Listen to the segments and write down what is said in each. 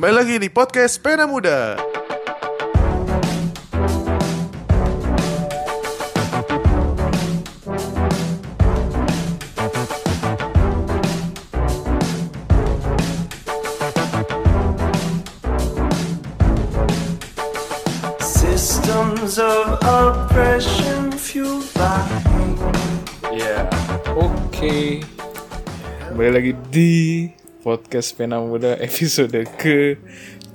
Kembali lagi di podcast Pena Muda. Systems of oppression fueled by Ya, oke. Kembali lagi di podcast Pena Muda episode ke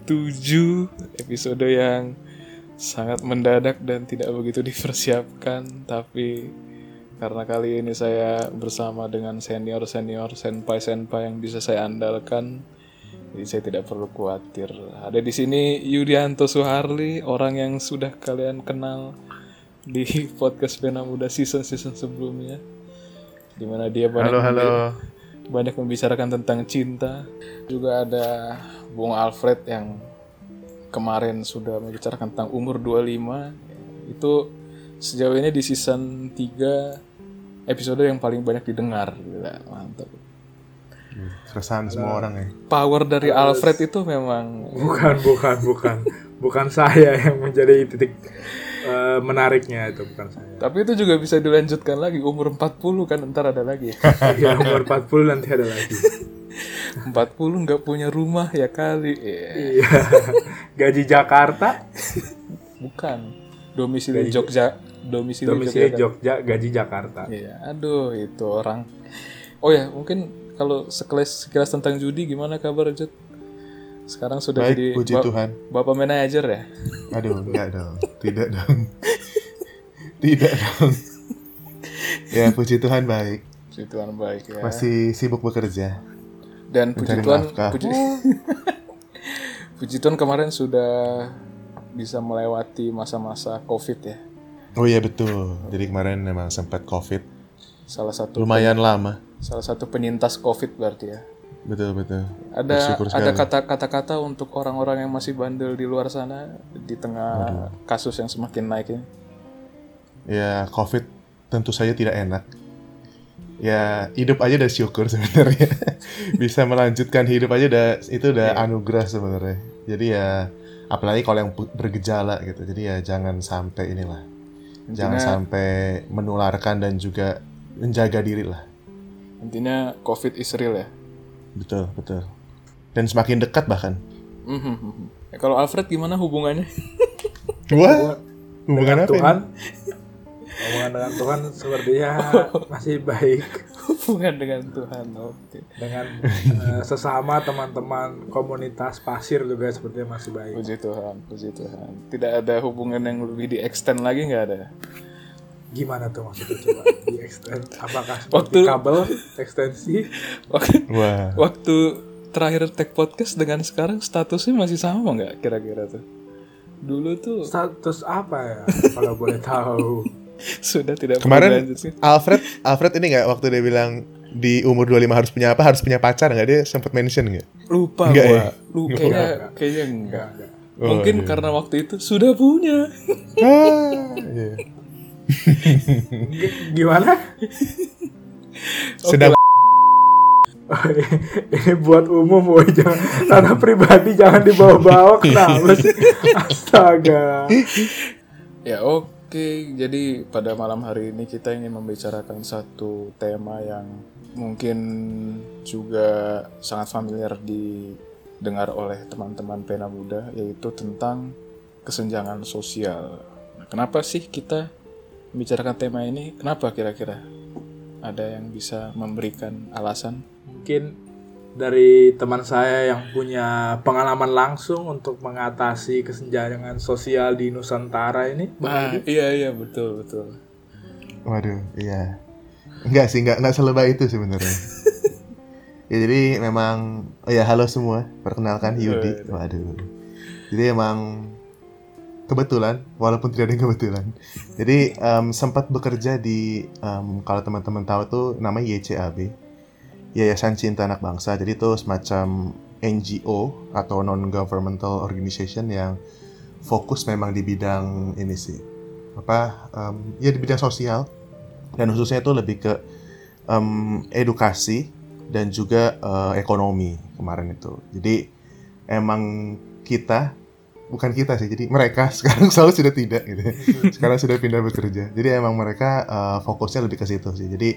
7 Episode yang sangat mendadak dan tidak begitu dipersiapkan Tapi karena kali ini saya bersama dengan senior-senior, senpai-senpai yang bisa saya andalkan jadi saya tidak perlu khawatir. Ada di sini Yudianto Suharli, orang yang sudah kalian kenal di podcast Pena Muda season-season sebelumnya. Di mana dia banyak, Halo, halo. Banyak membicarakan tentang cinta. Juga ada Bung Alfred yang kemarin sudah membicarakan tentang umur 25. Itu sejauh ini di season 3 episode yang paling banyak didengar. Gila, mantap. Keresahan semua orang ya. Power dari Alfred itu memang Bukan, bukan, bukan. Bukan saya yang menjadi titik eh, menariknya itu, bukan saya. Tapi itu juga bisa dilanjutkan lagi umur 40 kan ntar ada lagi. Ya, umur 40 nanti ada lagi. 40 nggak punya rumah ya kali. Iya. Iya. Gaji Jakarta, Bukan. Domisili Jogja, domisili, domisili Jogja. Jogja, gaji Jakarta. Iya, aduh itu orang. Oh ya, mungkin kalau sekelas sekilas tentang judi gimana kabar Jod? Sekarang sudah Baik, jadi puji Tuhan. Bapak manajer ya? Aduh, enggak dong. Tidak dong. Tidak dong. Ya, puji Tuhan baik. Puji Tuhan baik ya. Masih sibuk bekerja. Dan puji mencari Tuhan, nafkah. puji, puji Tuhan kemarin sudah bisa melewati masa-masa COVID ya. Oh iya betul. Jadi kemarin memang sempat COVID. Salah satu Lumayan lama. salah satu penyintas COVID berarti ya. Betul betul. Ada ada sekali. kata kata-kata untuk orang-orang yang masih bandel di luar sana di tengah kasus yang semakin naik ini. Ya, COVID tentu saja tidak enak. Ya, hidup aja udah syukur sebenarnya. Bisa melanjutkan hidup aja udah itu udah anugerah sebenarnya. Jadi ya apalagi kalau yang bergejala gitu. Jadi ya jangan sampai inilah. Jangan Intinya- sampai menularkan dan juga menjaga diri lah. Intinya COVID is real ya. Betul, betul. Dan semakin dekat bahkan. Mhm. Ya, kalau Alfred gimana hubungannya? Wah, hubungan Dengan apa Tuhan, ini? hubungan dengan Tuhan sepertinya masih baik. Hubungan dengan Tuhan. Oke. Dengan eh, sesama teman-teman komunitas pasir juga sepertinya masih baik. Puji Tuhan, puji Tuhan. Tidak ada hubungan yang lebih di extend lagi nggak ada. Gimana tuh maksudnya coba di extend? Apakah seperti Waktu- kabel ekstensi? Waktu, Wah, waktu terakhir tag podcast dengan sekarang statusnya masih sama nggak kira-kira tuh? Dulu tuh Status apa ya kalau boleh tahu? sudah tidak kemarin. Alfred Alfred ini nggak waktu dia bilang di umur 25 harus punya apa? Harus punya pacar nggak? Dia sempat mention nggak? lupa Enggak gua. ya? Lu kayaknya kayaknya enggak. Oh, Mungkin iya. karena waktu itu sudah punya. Ah, iya. Gimana? Sedang ini buat umum boy jangan karena pribadi jangan dibawa-bawa kenapa sih? Astaga. Ya oke, jadi pada malam hari ini kita ingin membicarakan satu tema yang mungkin juga sangat familiar didengar oleh teman-teman pena muda, yaitu tentang kesenjangan sosial. Nah, kenapa sih kita membicarakan tema ini? Kenapa kira-kira? Ada yang bisa memberikan alasan? mungkin dari teman saya yang punya pengalaman langsung untuk mengatasi kesenjangan sosial di Nusantara ini Ah, iya iya betul betul. Waduh, iya. Enggak sih, enggak, enggak selebay itu sebenarnya. ya jadi memang, oh ya halo semua, perkenalkan Yudi. Waduh. Jadi emang kebetulan, walaupun tidak ada yang kebetulan. Jadi em, sempat bekerja di, em, kalau teman-teman tahu tuh namanya YCAB, Yayasan Cinta Anak Bangsa. Jadi itu semacam NGO atau non-governmental organization yang fokus memang di bidang ini sih, apa, em, ya di bidang sosial dan khususnya itu lebih ke em, edukasi dan juga eh, ekonomi kemarin itu. Jadi emang kita bukan kita sih jadi mereka sekarang selalu sudah tidak gitu. Sekarang sudah pindah bekerja. Jadi emang mereka uh, fokusnya lebih ke situ sih. Jadi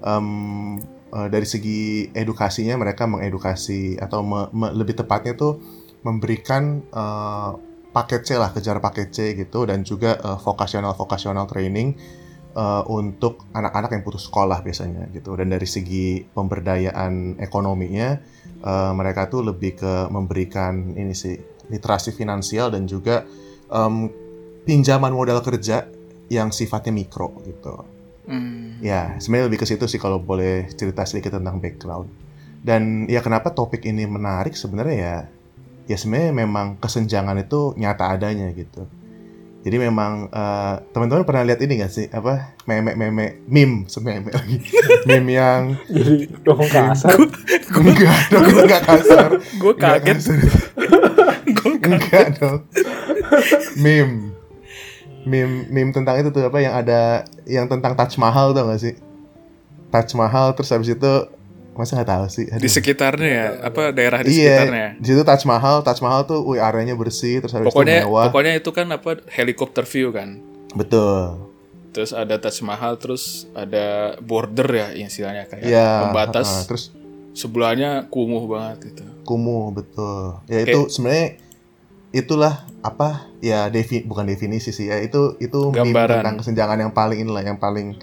um, uh, dari segi edukasinya mereka mengedukasi atau me- me- lebih tepatnya tuh memberikan uh, paket C lah kejar paket C gitu dan juga uh, vocational vocational training uh, untuk anak-anak yang putus sekolah biasanya gitu. Dan dari segi pemberdayaan ekonominya uh, mereka tuh lebih ke memberikan ini sih literasi finansial dan juga um, pinjaman modal kerja yang sifatnya mikro gitu. Hmm. Ya, sebenarnya lebih ke situ sih kalau boleh cerita sedikit tentang background. Dan ya kenapa topik ini menarik sebenarnya ya ya sebenarnya memang kesenjangan itu nyata adanya gitu. Jadi memang uh, teman-teman pernah lihat ini gak sih apa meme meme meme sememe lagi meme yang Jadi dong kasar. enggak dong enggak kasar Gue kaget. kasar. Enggak dong meme meme meme tentang itu tuh apa yang ada yang tentang Taj Mahal tuh gak sih Taj Mahal terus habis itu masa nggak tahu sih Aduh. Di sekitarnya ya, apa daerah di iya sekitarnya. di situ Taj Mahal Taj Mahal tuh wih areanya bersih terus habis Pokoknya itu mewah pokoknya itu kan apa helikopter view kan. betul Terus ada Taj Mahal, terus ada border ya istilahnya kayak Iya, pembatas. heeh. terus Sebelahnya kumuh banget gitu. kumuh betul ya itu sebenarnya itulah apa ya defi bukan definisi sih ya itu itu meme Gambaran. tentang kesenjangan yang paling inilah yang paling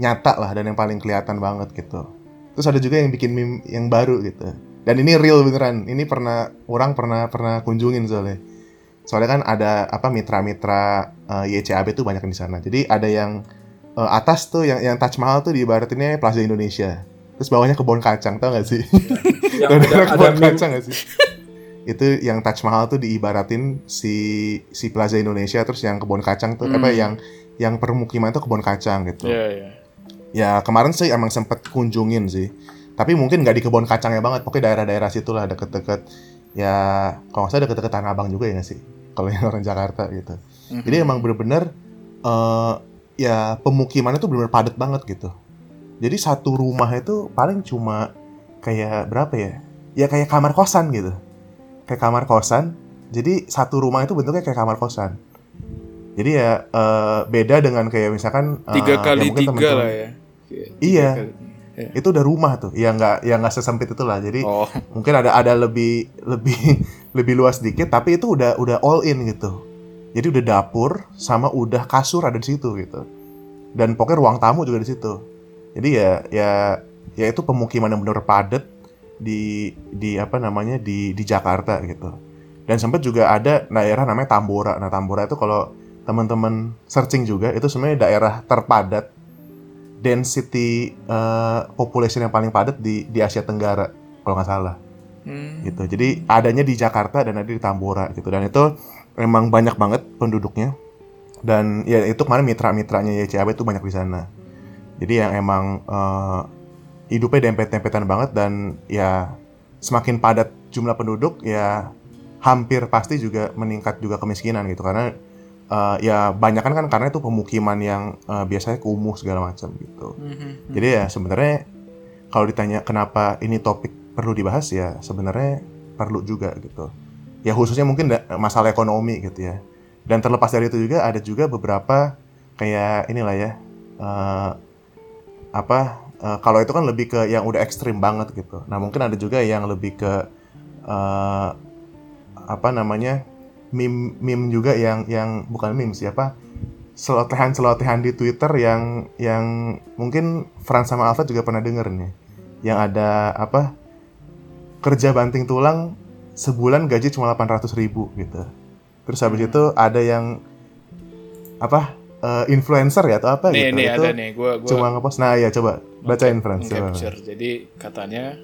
nyata lah dan yang paling kelihatan banget gitu. Terus ada juga yang bikin meme yang baru gitu. Dan ini real beneran ini pernah orang pernah pernah kunjungin soalnya. Soalnya kan ada apa mitra-mitra eh, YCAB tuh banyak di sana. Jadi ada yang eh, atas tuh yang yang Taj Mahal tuh diibaratinnya Plaza Indonesia. Terus bawahnya kebun kacang tau gak sih? Yang Tau ada, ada kebun meme, kacang gak sih? Itu yang Taj Mahal tuh diibaratin si si Plaza Indonesia terus yang kebun kacang tuh Hmm. apa yang yang permukiman tuh kebun kacang gitu. Iya, iya. Ya kemarin sih emang sempet kunjungin sih. Tapi mungkin nggak di kebun kacangnya banget, pokoknya daerah-daerah situ lah deket-deket ya kalau nggak salah deket-deket Tanah Abang juga ya nggak sih? Kalau yang orang Jakarta gitu. Mhm. Jadi emang bener-bener eh ya pemukimannya tuh bener-bener padat banget gitu. Jadi satu rumah itu paling cuma kayak berapa ya? Ya kayak kamar kosan gitu. Kayak kamar kosan. Jadi satu rumah itu bentuknya kayak kamar kosan. Jadi ya eh, beda dengan kayak misalkan eh, tiga ya kali mungkin tiga teman-teman- lah ya. Tiga Iya. kali- Itu udah rumah tuh. Ya nggak ya nggak sesempit itu lah. Jadi Oh, mungkin ada ada lebih lebih lebih luas dikit tapi itu udah udah all in gitu jadi udah dapur sama udah kasur ada di situ gitu dan pokoknya ruang tamu juga di situ jadi ya ya ya itu pemukiman yang benar padat di di apa namanya di di Jakarta gitu dan sempat juga ada daerah namanya Tambora nah Tambora itu kalau teman-teman searching juga itu sebenarnya daerah terpadat density eh, population yang paling padat di di Asia Tenggara kalau nggak salah hmm. gitu. Jadi adanya di Jakarta dan ada di Tambora gitu. Dan itu memang banyak banget penduduknya. Dan ya itu kemarin mitra-mitranya YCAB itu banyak di sana. Jadi yang emang eh, hidupnya dempet-dempetan banget dan ya semakin padat jumlah penduduk ya hampir pasti juga meningkat juga kemiskinan gitu karena eh, ya banyak kan karena itu pemukiman yang eh, biasanya kumuh segala macam gitu. Mhm. Jadi ya sebenarnya kalau ditanya kenapa ini topik perlu dibahas ya sebenarnya perlu juga gitu. Ya khususnya mungkin masalah ekonomi gitu ya. Dan terlepas dari itu juga ada juga beberapa kayak inilah ya eh, apa eh, kalau itu kan lebih ke yang udah ekstrim banget gitu. Nah mungkin ada juga yang lebih ke eh, apa namanya meme meme juga yang yang bukan meme siapa celotehan-celotehan di Twitter yang yang mungkin Frans sama Alfred juga pernah denger nih. Yang ada apa? Kerja banting tulang sebulan gaji cuma 800 ribu gitu. Terus habis itu ada yang apa? Eh, influencer ya atau apa Nih, gitu. nih itu ada nih, gua gua cuma ngepost. Nah, ya coba bacain Frans. Jadi katanya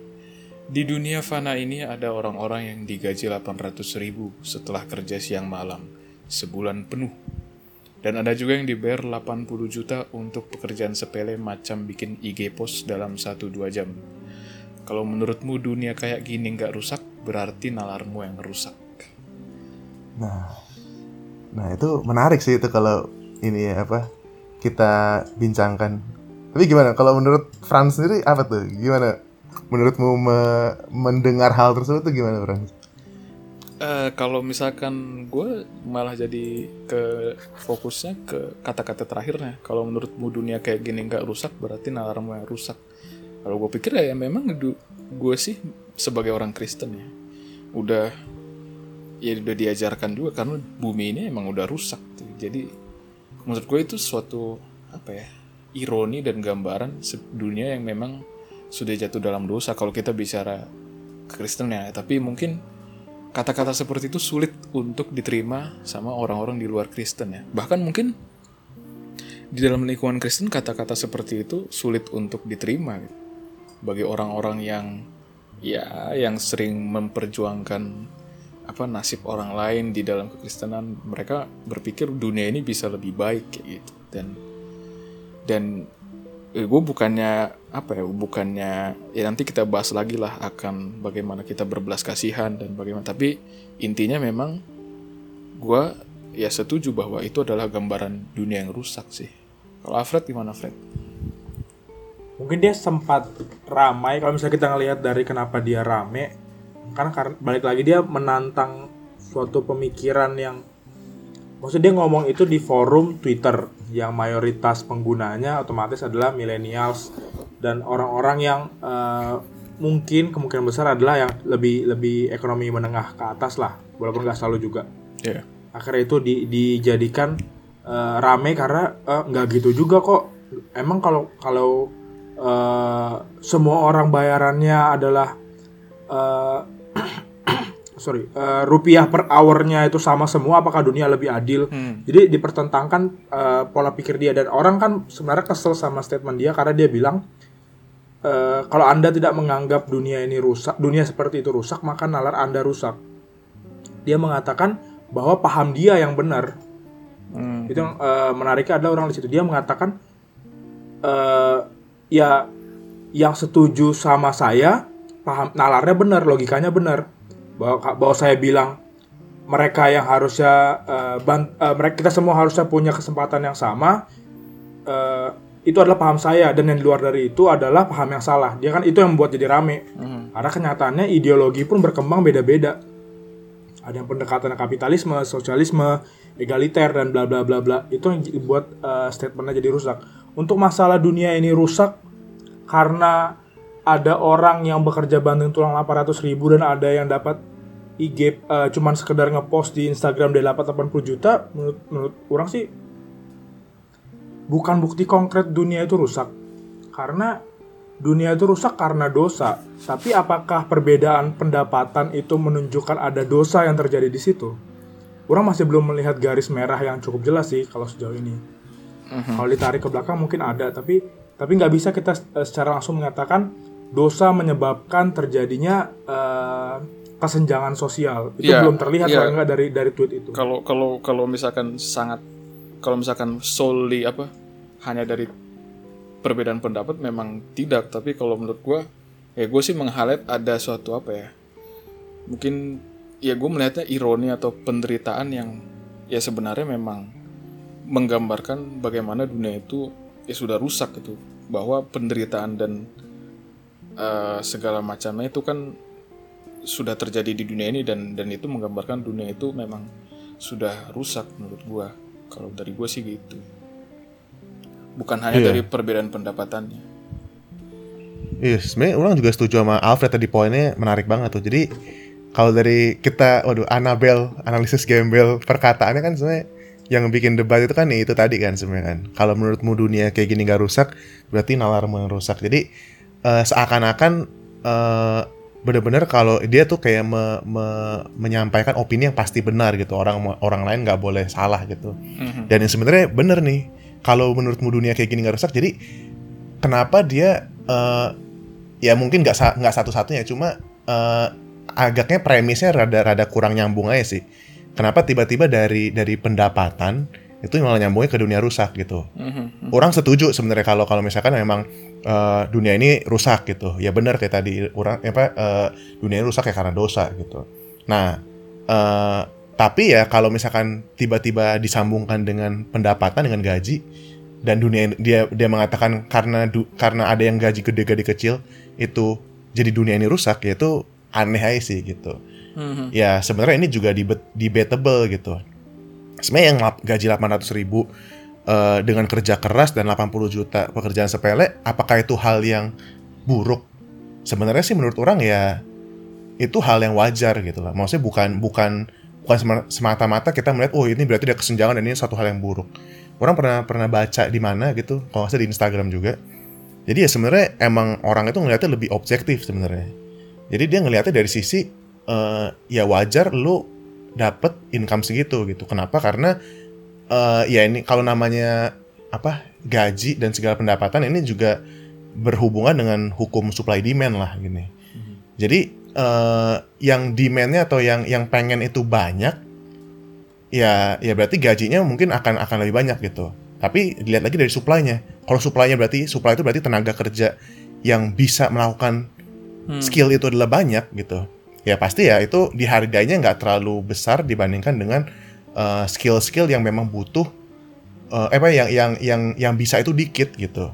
di dunia fana ini ada orang-orang yang digaji 800 ribu setelah kerja siang malam sebulan penuh. Dan ada juga yang dibayar 80 juta untuk pekerjaan sepele macam bikin IG post dalam 1-2 jam. Kalau menurutmu dunia kayak gini nggak rusak, berarti nalarmu yang rusak. Nah, nah itu menarik sih itu kalau ini ya apa kita bincangkan. Tapi gimana kalau menurut Frans sendiri apa tuh? Gimana menurutmu me- mendengar hal tersebut tuh gimana Frans? Eh, kalau misalkan gue malah jadi ke fokusnya ke kata-kata terakhirnya. Kalau menurutmu dunia kayak gini nggak rusak, berarti nalarmu yang rusak. Kalau gue pikir ya memang gue sih sebagai orang Kristen ya, udah ya udah diajarkan juga karena bumi ini emang udah rusak. Jadi menurut gue itu suatu apa ya ironi dan gambaran dunia yang memang sudah jatuh dalam dosa kalau kita bicara Kristen ya. Tapi mungkin kata-kata seperti itu sulit untuk diterima sama orang-orang di luar Kristen ya. Bahkan mungkin di dalam lingkungan Kristen kata-kata seperti itu sulit untuk diterima gitu. bagi orang-orang yang ya yang sering memperjuangkan apa nasib orang lain di dalam kekristenan mereka berpikir dunia ini bisa lebih baik kayak gitu. Dan dan gue bukannya apa ya bukannya ya nanti kita bahas lagi lah akan bagaimana kita berbelas kasihan dan bagaimana. Tapi intinya memang gue ya setuju bahwa itu adalah gambaran dunia yang rusak sih. Kalau Alfred gimana Fred? mungkin dia sempat ramai kalau misalnya kita ngelihat dari kenapa dia rame karena karena balik lagi dia menantang suatu pemikiran yang maksudnya dia ngomong itu di forum Twitter yang mayoritas penggunanya otomatis adalah millennials dan orang-orang yang eh, mungkin kemungkinan besar adalah yang lebih lebih ekonomi menengah ke atas lah walaupun nggak selalu juga. Ya akhirnya itu di- dijadikan eh, rame karena eh, nggak gitu juga kok. Emang kalau kalau eh, semua orang bayarannya adalah sorry eh, rupiah per hournya itu sama semua apakah dunia lebih adil? Hmm. jadi dipertentangkan eh, pola pikir dia. Dan orang kan sebenarnya kesel sama statement dia karena dia bilang eh, kalau anda tidak menganggap dunia ini rusak dunia seperti itu rusak maka nalar anda rusak. Dia mengatakan bahwa paham dia yang benar. Hmm. itu yang eh, menariknya adalah orang di situ. Dia mengatakan eh ya yang setuju sama saya paham nalarnya benar logikanya benar bahwa bahwa saya bilang mereka yang harusnya eh, ban- eh, mereka kita semua harusnya punya kesempatan yang sama eh, itu adalah paham saya dan yang di luar dari itu adalah paham yang salah dia kan itu yang membuat jadi rame Hmm. karena kenyataannya ideologi pun berkembang beda-beda ada yang pendekatan kapitalisme, sosialisme, egaliter dan bla bla bla bla. Itu yang buat eh, statementnya jadi rusak. Untuk masalah dunia ini rusak karena ada orang yang bekerja banting tulang 800 ribu dan ada yang dapat IG eh, cuman sekedar ngepost di Instagram dia dapat 80 juta menurut menurut orang sih bukan bukti konkret dunia itu rusak karena dunia itu rusak karena dosa. Tapi apakah perbedaan pendapatan itu menunjukkan ada dosa yang terjadi di situ? Orang masih belum melihat garis merah yang cukup jelas sih kalau sejauh ini. Kalau ditarik ke belakang mungkin ada, tapi tapi nggak bisa kita eh, secara langsung mengatakan dosa menyebabkan terjadinya eh, kesenjangan sosial. Itu Iya, belum terlihat iya. kalau nggak dari dari tweet itu. Kalau kalau kalau misalkan sangat kalau misalkan solely apa hanya dari perbedaan pendapat memang tidak tapi kalau menurut gue ya gue sih meng-highlight ada suatu apa ya mungkin ya gue melihatnya ironi atau penderitaan yang ya sebenarnya memang menggambarkan bagaimana dunia itu ya sudah rusak gitu bahwa penderitaan dan eh, segala macamnya itu kan sudah terjadi di dunia ini dan dan itu menggambarkan dunia itu memang sudah rusak menurut gua kalau dari gua sih gitu bukan hanya Iya. dari perbedaan pendapatannya Iya, sebenarnya orang juga setuju sama Alfred tadi poinnya menarik banget tuh. Jadi kalau dari kita, waduh, Annabelle, analisis gembel perkataannya kan sebenarnya yang bikin debat itu kan ya itu tadi kan sebenarnya kan. Kalau menurutmu dunia kayak gini nggak rusak, berarti nalarmu yang rusak. Jadi eh, seakan-akan eh, bener-bener kalau dia tuh kayak me- me- menyampaikan opini yang pasti benar gitu. Orang orang lain nggak boleh salah gitu. Mhm. Dan yang sebenarnya bener nih, kalau menurutmu dunia kayak gini nggak rusak, jadi kenapa dia eh, ya mungkin nggak nggak satu-satunya, cuma eh, agaknya premisnya rada-rada kurang nyambung aja sih. Kenapa tiba-tiba dari dari pendapatan itu malah nyambungnya ke dunia rusak gitu? Mhm. Orang setuju sebenarnya kalau kalau misalkan memang eh, dunia ini rusak gitu, ya benar kayak tadi orang apa eh, dunia ini rusak ya karena dosa gitu. Nah, eh, tapi ya kalau misalkan tiba-tiba disambungkan dengan pendapatan dengan gaji dan dunia dia dia mengatakan karena du- karena ada yang gaji gede gaji kecil itu jadi dunia ini rusak ya itu aneh aja sih gitu. Mhm. ya sebenarnya ini juga debatable gitu. Sebenarnya yang gaji 800 ribu eh, dengan kerja keras dan 80 juta pekerjaan sepele, apakah itu hal yang buruk? Sebenarnya sih menurut orang ya itu hal yang wajar gitu lah. Maksudnya bukan bukan bukan sema- semata-mata kita melihat oh ini berarti ada kesenjangan dan ini satu hal yang buruk. Orang pernah pernah baca di mana gitu, kalau nggak salah di Instagram juga. Jadi ya sebenarnya emang orang itu ngelihatnya lebih objektif sebenarnya. Jadi dia ngelihatnya dari sisi eh, ya wajar lu dapet income segitu gitu. Kenapa? Karena eh, ya ini kalau namanya apa gaji dan segala pendapatan ini juga berhubungan dengan hukum supply demand lah gini. Jadi eh, yang demandnya atau yang yang pengen itu banyak, ya ya berarti gajinya mungkin akan akan lebih banyak gitu. Tapi dilihat lagi dari supply-nya. Kalau supply-nya berarti supply itu berarti tenaga kerja yang bisa melakukan Hmm. skill itu adalah banyak gitu. Ya pasti ya itu dihargainya nggak terlalu besar dibandingkan dengan uh, skill-skill yang memang butuh uh, apa yang yang yang yang bisa itu dikit gitu.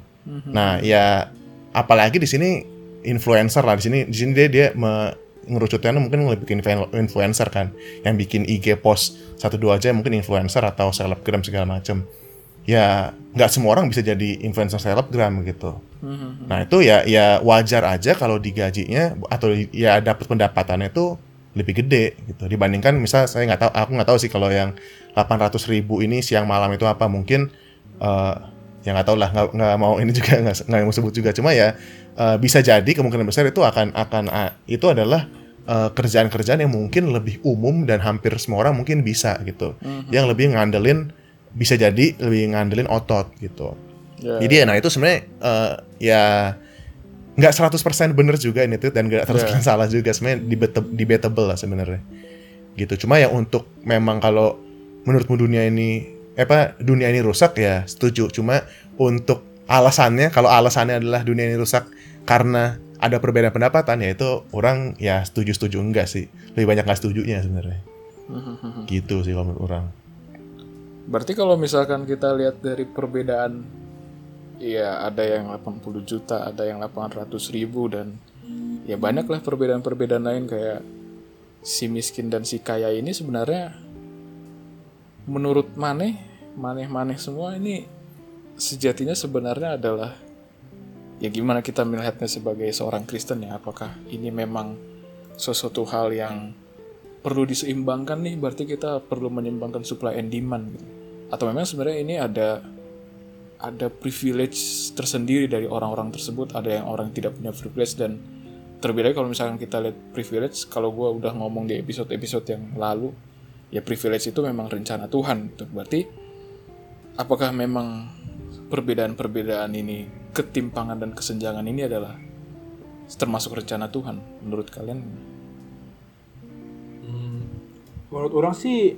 Nah ya apalagi di sini influencer lah. Di sini di sini dia dia me, ngerucutnya mungkin lebih bikin influ- influencer kan. Yang bikin IG post satu dua aja mungkin influencer atau selebgram segala macem ya nggak semua orang bisa jadi influencer selebgram gitu. Mhm. Nah itu ya ya wajar aja kalau digajinya atau ya dapat pendapatannya itu lebih gede gitu. Dibandingkan misal saya nggak tahu aku nggak tahu sih kalau yang 800 ribu ini siang malam itu apa. Mungkin eh ya nggak tahu lah nggak nggak mau ini juga nggak nggak mau sebut juga. Cuma ya eh, bisa jadi kemungkinan besar itu akan akan ah, itu adalah eh, kerjaan-kerjaan yang mungkin lebih umum dan hampir semua orang mungkin bisa gitu. Yang lebih ngandelin bisa jadi lebih ngandelin otot gitu Ya. jadi ya nah itu sebenarnya eh, ya nggak 100% bener juga ini tuh dan nggak 100% salah juga sebenarnya debate- debatable lah sebenarnya. Gitu. Cuma ya untuk memang kalau menurutmu dunia ini eh, apa dunia ini rusak ya setuju. Cuma untuk alasannya kalau alasannya adalah dunia ini rusak karena ada perbedaan pendapatan ya itu orang ya setuju-setuju enggak sih. Lebih banyak nggak setujunya sebenarnya. Mhm. Gitu sih kalau menurut orang. Berarti kalau misalkan kita lihat dari perbedaan ya ada yang 80 juta, ada yang 800 ribu dan ya banyak lah perbedaan-perbedaan lain kayak si miskin dan si kaya ini sebenarnya menurut maneh, maneh-maneh semua ini sejatinya sebenarnya adalah ya gimana kita melihatnya sebagai seorang Kristen ya? Apakah ini memang sesuatu hal yang perlu diseimbangkan nih berarti kita perlu menyeimbangkan supply and demand gitu. atau memang sebenarnya ini ada ada privilege tersendiri dari orang-orang tersebut ada yang orang tidak punya privilege dan terlebih lagi kalau misalkan kita lihat privilege kalau gue udah ngomong di episode-episode yang lalu ya privilege itu memang rencana Tuhan gitu. berarti apakah memang perbedaan-perbedaan ini ketimpangan dan kesenjangan ini adalah termasuk rencana Tuhan menurut kalian Menurut orang sih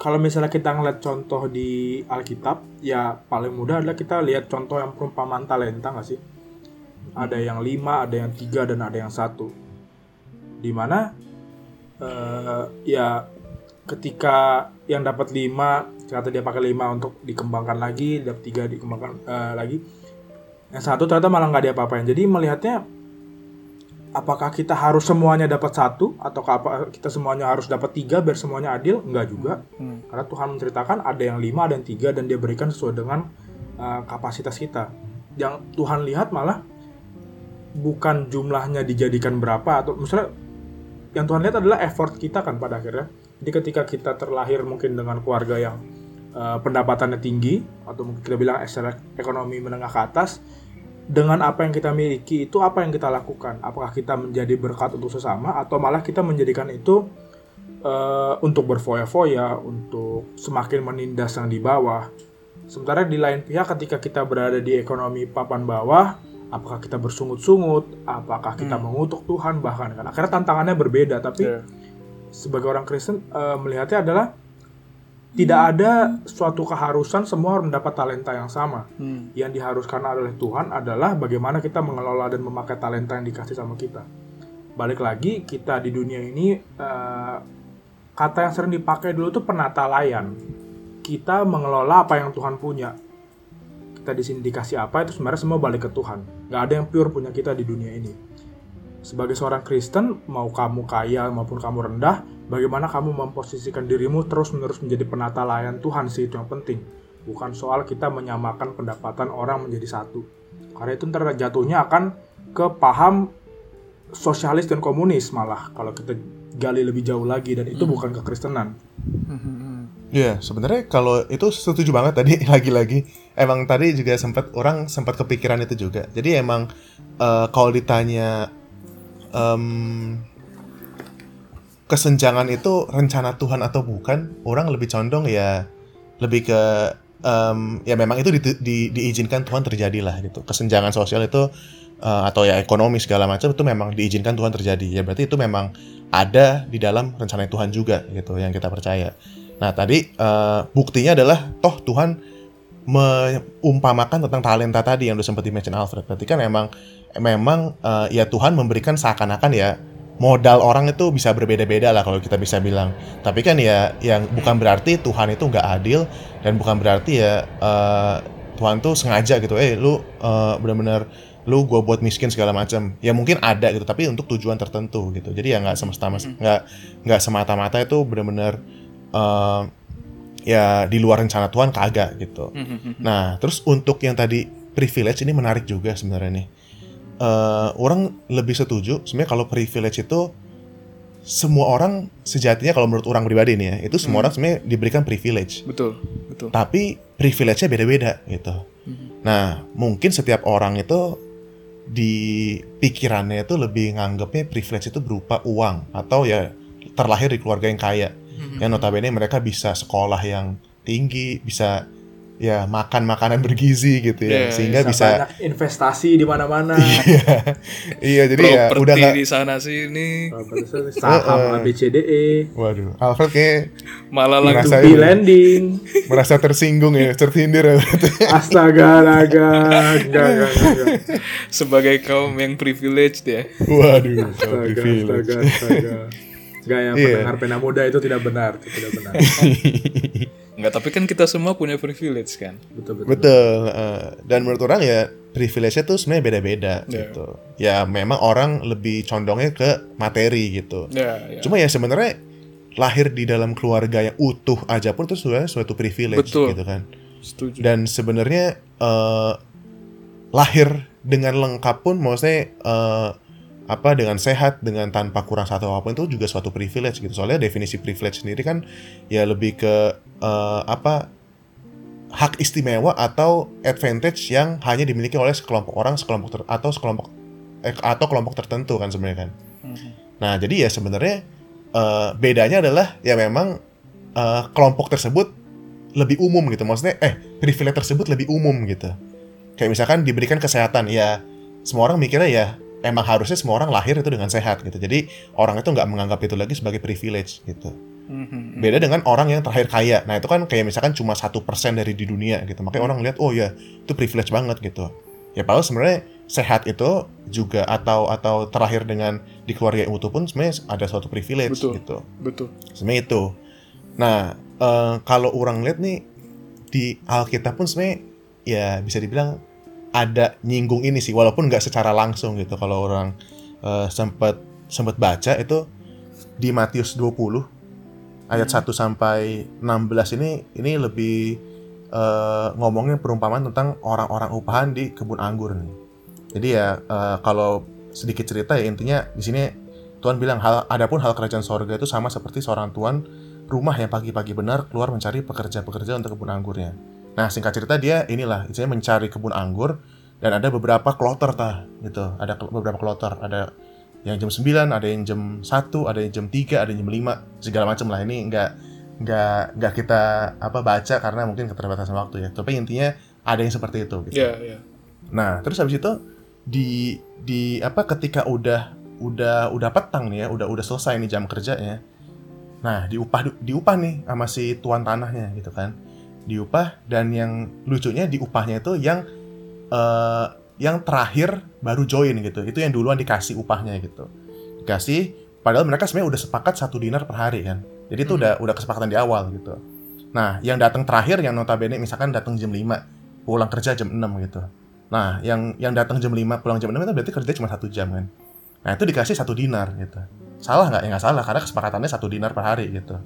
kalau misalnya kita ngeliat contoh di Alkitab, ya paling mudah adalah kita lihat contoh yang perumpamaan talenta nggak sih? Ada yang lima, ada yang tiga, dan ada yang satu. Di mana eh ya ketika yang dapat lima, ternyata dia pakai lima untuk dikembangkan lagi, dapat tiga dikembangkan eh, lagi. Yang satu ternyata malah nggak diapa-apain. Jadi melihatnya apakah kita harus semuanya dapat satu? Atau apa kita semuanya harus dapat tiga biar semuanya adil? Enggak juga. Hmm. karena Tuhan menceritakan ada yang lima ada yang tiga dan dia berikan sesuai dengan uh, kapasitas kita. Yang Tuhan lihat malah bukan jumlahnya dijadikan berapa atau misalnya yang Tuhan lihat adalah effort kita kan pada akhirnya. Jadi ketika kita terlahir mungkin dengan keluarga yang uh, pendapatannya tinggi atau mungkin kita bilang secara ekonomi menengah ke atas dengan apa yang kita miliki itu apa yang kita lakukan? Apakah kita menjadi berkat untuk sesama atau malah kita menjadikan itu eh, untuk berfoya-foya untuk semakin menindas yang di bawah? Sementara di lain pihak ketika kita berada di ekonomi papan bawah apakah kita bersungut-sungut? Apakah kita mengutuk Tuhan? Bahkan kan? Akhirnya tantangannya berbeda tapi Ya. sebagai orang Kristen eh, melihatnya adalah tidak ada suatu keharusan semua harus mendapat talenta yang sama Hmm. yang diharuskan oleh Tuhan adalah bagaimana kita mengelola dan memakai talenta yang dikasih sama kita. Balik lagi kita di dunia ini eh, kata yang sering dipakai dulu tuh penata layan. Kita mengelola apa yang Tuhan punya. Kita di sini dikasih apa itu sebenarnya semua balik ke Tuhan. Gak ada yang pure punya kita di dunia ini. Sebagai seorang Kristen mau kamu kaya maupun kamu rendah bagaimana kamu memposisikan dirimu terus menerus menjadi penata layan Tuhan sih itu yang penting bukan soal kita menyamakan pendapatan orang menjadi satu karena itu ntar jatuhnya akan ke paham sosialis dan komunis malah kalau kita gali lebih jauh lagi dan itu bukan kekristenan Iya, sebenarnya kalau itu setuju banget tadi lagi-lagi. Emang tadi juga sempat orang sempat kepikiran itu juga. Jadi emang eh, kalau ditanya em, kesenjangan itu rencana Tuhan atau bukan, orang lebih condong ya lebih ke em, ya memang itu di- di- diizinkan Tuhan terjadi lah gitu. Kesenjangan sosial itu eh, atau ya ekonomi segala macam itu memang diizinkan Tuhan terjadi. Ya berarti itu memang ada di dalam rencana Tuhan juga gitu yang kita percaya. Nah tadi eh, buktinya adalah toh Tuhan mengumpamakan tentang talenta tadi yang udah sempat di-mention Alfred. Berarti kan memang memang eh, ya Tuhan memberikan seakan-akan ya modal orang itu bisa berbeda-beda lah kalau kita bisa bilang. Tapi kan ya yang bukan berarti Tuhan itu nggak adil dan bukan berarti ya eh, Tuhan tuh sengaja gitu. Eh lu eh, benar-benar lu gue buat miskin segala macam. Ya mungkin ada gitu, tapi untuk tujuan tertentu gitu. Jadi ya nggak semesta nggak nggak semata-mata itu benar-benar eh, ya di luar rencana Tuhan kagak gitu. Nah, terus untuk yang tadi privilege ini menarik juga sebenarnya nih. Eh, orang lebih setuju sebenarnya kalau privilege itu semua orang sejatinya kalau menurut orang pribadi nih ya, itu semua orang sebenarnya diberikan privilege. Betul, betul. Tapi privilege-nya beda-beda gitu. Nah, mungkin setiap orang itu di pikirannya itu lebih nganggapnya privilege itu berupa uang atau ya terlahir di keluarga yang kaya. Yang notabene mereka bisa sekolah yang tinggi, bisa ya makan makanan bergizi gitu ya, Iya, sehingga bisa bisa, banyak investasi di mana-mana. Iya. Jadi ya Properti udah nggak di sana sini. Saham ABCDE waduh Alfred kayak malah Ngerasain. di lending. merasa tersinggung ya tersindir ya. Astaga naga. Enggak enggak enggak. Sebagai kaum yang privileged ya. waduh astaga privilege. astaga astaga. Enggak ya Iya. pendengar pena muda itu tidak benar itu tidak benar Enggak, tapi kan kita semua punya privilege kan. betul betul Betul. eh, dan menurut orang ya privilege-nya tuh sebenarnya beda-beda Iya. gitu. Ya memang orang lebih condongnya ke materi gitu. Ya, ya. Cuma ya sebenarnya lahir di dalam keluarga yang utuh aja pun itu sebenarnya suatu privilege Betul. gitu kan. Setuju. Dan sebenarnya eh, lahir dengan lengkap pun maksudnya eh, apa dengan sehat dengan tanpa kurang satu apa pun itu juga suatu privilege gitu. Soalnya definisi privilege sendiri kan ya lebih ke eh, apa hak istimewa atau advantage yang hanya dimiliki oleh sekelompok orang sekelompok ter- atau sekelompok eh, atau kelompok tertentu kan sebenarnya kan. Nah jadi ya sebenarnya eh, bedanya adalah ya memang eh, kelompok tersebut lebih umum gitu maksudnya eh privilege tersebut lebih umum gitu. Kayak misalkan diberikan kesehatan ya semua orang mikirnya ya emang harusnya semua orang lahir itu dengan sehat gitu. Jadi orang itu nggak menganggap itu lagi sebagai privilege gitu. Mhm. Beda dengan orang yang terakhir kaya. Nah itu kan kayak misalkan cuma satu persen dari di dunia gitu. Makanya orang lihat oh ya itu privilege banget gitu. Ya padahal sebenarnya sehat itu juga atau atau terakhir dengan di keluarga yang utuh pun sebenarnya ada suatu privilege Betul. gitu. Betul. Sebenarnya itu. Nah eh, kalau orang lihat nih di Alkitab pun sebenarnya ya bisa dibilang ada nyinggung ini sih walaupun nggak secara langsung gitu kalau orang eh, sempat sempat baca itu di Matius 20 ayat 1 sampai 16 ini ini lebih eh, ngomongin perumpamaan tentang orang-orang upahan di kebun anggur nih. Jadi ya eh, kalau sedikit cerita ya intinya di sini Tuhan bilang hal adapun hal kerajaan sorga itu sama seperti seorang tuan rumah yang pagi-pagi benar keluar mencari pekerja-pekerja untuk kebun anggurnya. Nah singkat cerita dia inilah istilahnya mencari kebun anggur dan ada beberapa kloter tah gitu. Ada beberapa kloter, ada yang jam 9, ada yang jam 1, ada yang jam 3, ada yang jam 5, segala macam lah. Ini nggak nggak nggak kita apa baca karena mungkin keterbatasan waktu ya. Tapi intinya ada yang seperti itu. Gitu. Ya, ya. Nah, terus habis itu di di apa ketika udah udah udah petang nih ya, udah udah selesai nih jam kerjanya. Nah, diupah diupah nih sama si tuan tanahnya gitu kan. Diupah dan yang lucunya diupahnya itu yang eh, yang terakhir baru join gitu. Itu yang duluan dikasih upahnya gitu. Dikasih padahal mereka sebenarnya udah sepakat satu dinar per hari kan. Jadi itu udah udah kesepakatan di awal gitu. Nah, yang datang terakhir yang notabene misalkan datang jam 5, pulang kerja jam 6 gitu. Nah, yang yang datang jam 5 pulang jam 6 itu berarti kerja cuma satu jam kan. Nah itu dikasih satu dinar gitu. Salah nggak? Ya nggak salah karena kesepakatannya satu dinar per hari gitu.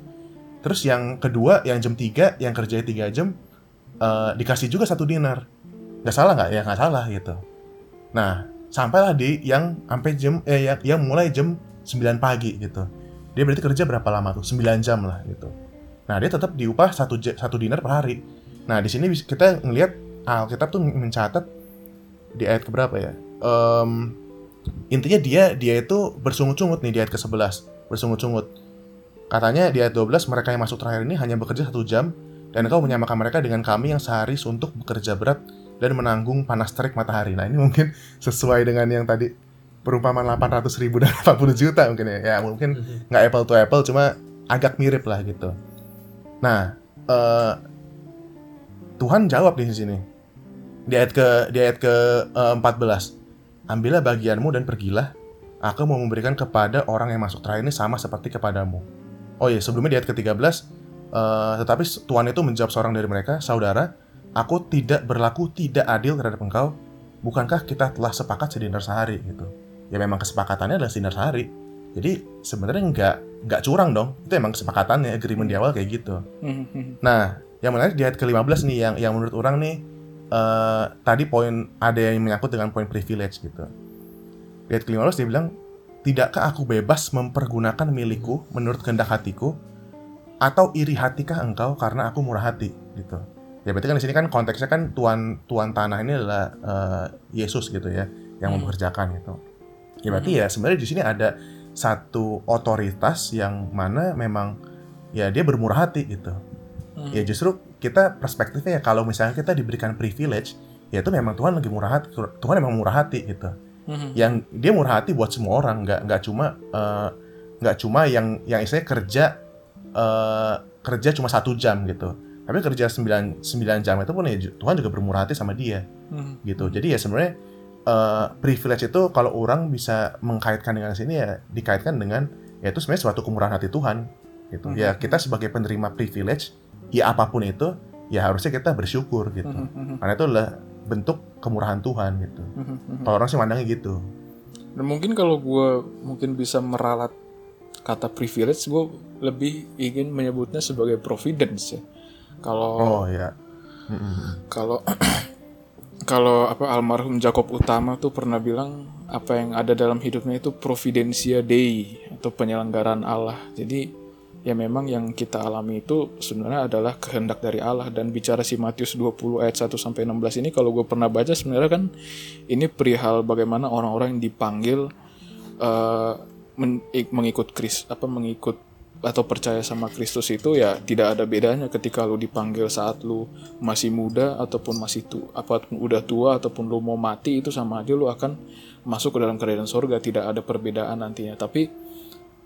Terus yang kedua yang jam 3 yang kerja 3 jam eh, dikasih juga satu dinar. Nggak salah nggak? Ya nggak salah gitu. Nah sampailah di yang sampai jam eh yang, yang mulai jam 9 pagi gitu. Dia berarti kerja berapa lama tuh? 9 jam lah gitu. Nah dia tetap diupah satu satu dinar per hari. Nah di sini kita ngelihat Alkitab tuh mencatat di ayat keberapa ya? Em, intinya dia dia itu bersungut-sungut nih di ayat ke-11 bersungut-sungut katanya di ayat 12 mereka yang masuk terakhir ini hanya bekerja satu jam dan engkau menyamakan mereka dengan kami yang sehari suntuk bekerja berat dan menanggung panas terik matahari. Nah ini mungkin sesuai dengan yang tadi perumpamaan 800 ribu dan 80 juta mungkin ya. Ya mungkin nggak apple to apple cuma agak mirip lah gitu. Nah eh, Tuhan jawab di sini. Di ayat ke di ayat ke eh, 14 ambillah bagianmu dan pergilah. Aku mau memberikan kepada orang yang masuk terakhir ini sama seperti kepadamu oh iya sebelumnya di ayat ke 13 eh, tetapi Tuhan itu menjawab seorang dari mereka saudara aku tidak berlaku tidak adil terhadap engkau. Bukankah kita telah sepakat sedinar sehari? Gitu. Ya memang kesepakatannya adalah sedinar sehari. Jadi sebenarnya nggak nggak curang dong. Itu emang kesepakatannya agreement di awal kayak gitu. Mhm. Nah, yang menarik di ayat ke-15 nih yang yang menurut orang nih eh, tadi poin ada yang menyangkut dengan poin privilege gitu. Di ayat ke-15 dia bilang, "Tidakkah aku bebas mempergunakan milikku menurut kehendak hatiku atau iri hatikah engkau karena aku murah hati?" gitu. Ya berarti kan di sini kan konteksnya kan tuan tuan tanah ini adalah eh, Yesus gitu ya yang Hmm. mempekerjakan gitu. Ya berarti ya sebenarnya di sini ada satu otoritas yang mana memang ya dia bermurah hati gitu Hmm. ya justru kita perspektifnya ya kalau misalnya kita diberikan privilege ya itu memang Tuhan lagi murah hati Tuhan memang murah hati gitu Mhm. yang dia murah hati buat semua orang nggak nggak cuma eh, nggak cuma yang yang istilahnya kerja eh, kerja cuma satu jam gitu. Tapi kerja 9, 9 jam itu pun ya Tuhan juga bermurah hati sama dia. Mhm. gitu. Jadi ya sebenarnya eh, privilege itu kalau orang bisa mengkaitkan dengan sini ya dikaitkan dengan ya itu sebenarnya suatu kemurahan hati Tuhan. Gitu. Ya kita sebagai penerima privilege ya apa pun itu ya harusnya kita bersyukur gitu. Mhm. karena itu adalah bentuk kemurahan Tuhan gitu Mhm. kalau orang sih mandangnya gitu Dan mungkin kalau gue mungkin bisa meralat kata privilege, gue lebih ingin menyebutnya sebagai providence ya. Kalau oh ya kalau kalau apa almarhum Jacob Utama tuh pernah bilang apa yang ada dalam hidupnya itu providentia dei atau penyelenggaraan Allah. Jadi ya memang yang kita alami itu sebenarnya adalah kehendak dari Allah. Dan bicara si Matius 20 ayat 1 sampai 16 ini kalau gue pernah baca sebenarnya kan ini perihal bagaimana orang-orang yang dipanggil ik- mengikut Kris apa mengikut atau percaya sama Kristus itu ya tidak ada bedanya ketika lu dipanggil saat lu masih muda ataupun masih tu ataupun udah tua ataupun lu mau mati itu sama aja lu akan masuk ke dalam kerajaan sorga. Tidak ada perbedaan nantinya. Tapi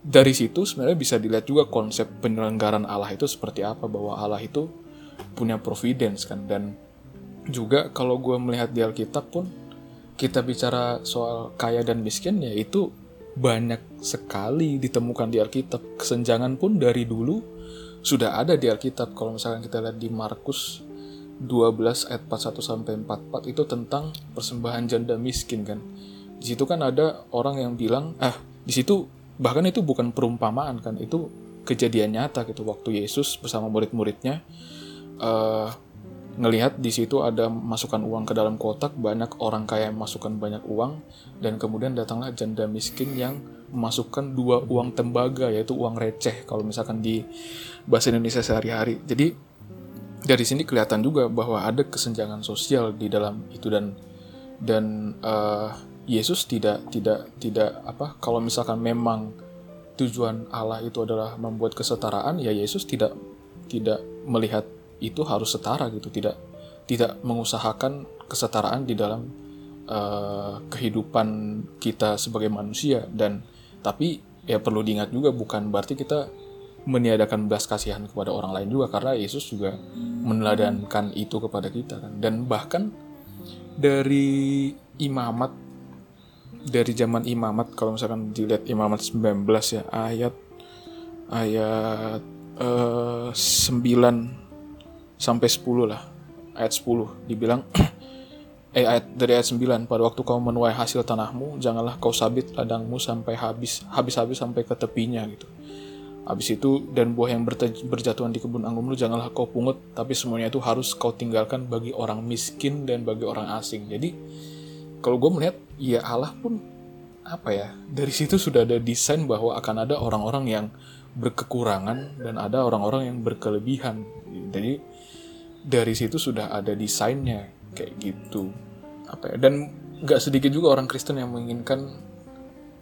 dari situ sebenarnya bisa dilihat juga konsep penyelenggaran Allah itu seperti apa bahwa Allah itu punya providence kan. Dan juga kalau gue melihat di Alkitab pun kita bicara soal kaya dan miskin ya itu banyak sekali ditemukan di Alkitab. Kesenjangan pun dari dulu sudah ada di Alkitab. Kalau misalkan kita lihat di Markus 12 ayat 41 sampai 44 itu tentang persembahan janda miskin kan. Di situ kan ada orang yang bilang ah di situ bahkan itu bukan perumpamaan kan itu kejadian nyata gitu. Waktu Yesus bersama murid-muridnya eh, ngelihat di situ ada masukkan uang ke dalam kotak banyak orang kaya yang masukkan banyak uang dan kemudian datanglah janda miskin yang memasukkan dua uang tembaga yaitu uang receh kalau misalkan di bahasa Indonesia sehari-hari. Jadi dari sini kelihatan juga bahwa ada kesenjangan sosial di dalam itu dan dan eh, Yesus tidak tidak tidak apa kalau misalkan memang tujuan Allah itu adalah membuat kesetaraan ya Yesus tidak tidak melihat itu harus setara gitu tidak tidak mengusahakan kesetaraan di dalam eh, kehidupan kita sebagai manusia. Dan tapi ya perlu diingat juga bukan berarti kita meniadakan belas kasihan kepada orang lain juga karena Yesus juga meneladankan itu kepada kita kan. Dan bahkan dari imamat dari zaman imamat kalau misalkan dilihat imamat 19 ya ayat ayat eh, 9 sampai 10 lah ayat 10 dibilang eh ayat dari ayat 9 pada waktu kau menuai hasil tanahmu janganlah kau sabit ladangmu sampai habis habis-habis sampai ke tepinya gitu. Habis itu dan buah yang berjatuhan di kebun anggurmu janganlah kau pungut tapi semuanya itu harus kau tinggalkan bagi orang miskin dan bagi orang asing. Jadi kalau gue melihat ya Allah pun apa ya dari situ sudah ada desain bahwa akan ada orang-orang yang berkekurangan dan ada orang-orang yang berkelebihan. Jadi dari situ sudah ada desainnya kayak gitu. Apa ya dan nggak sedikit juga orang Kristen yang menginginkan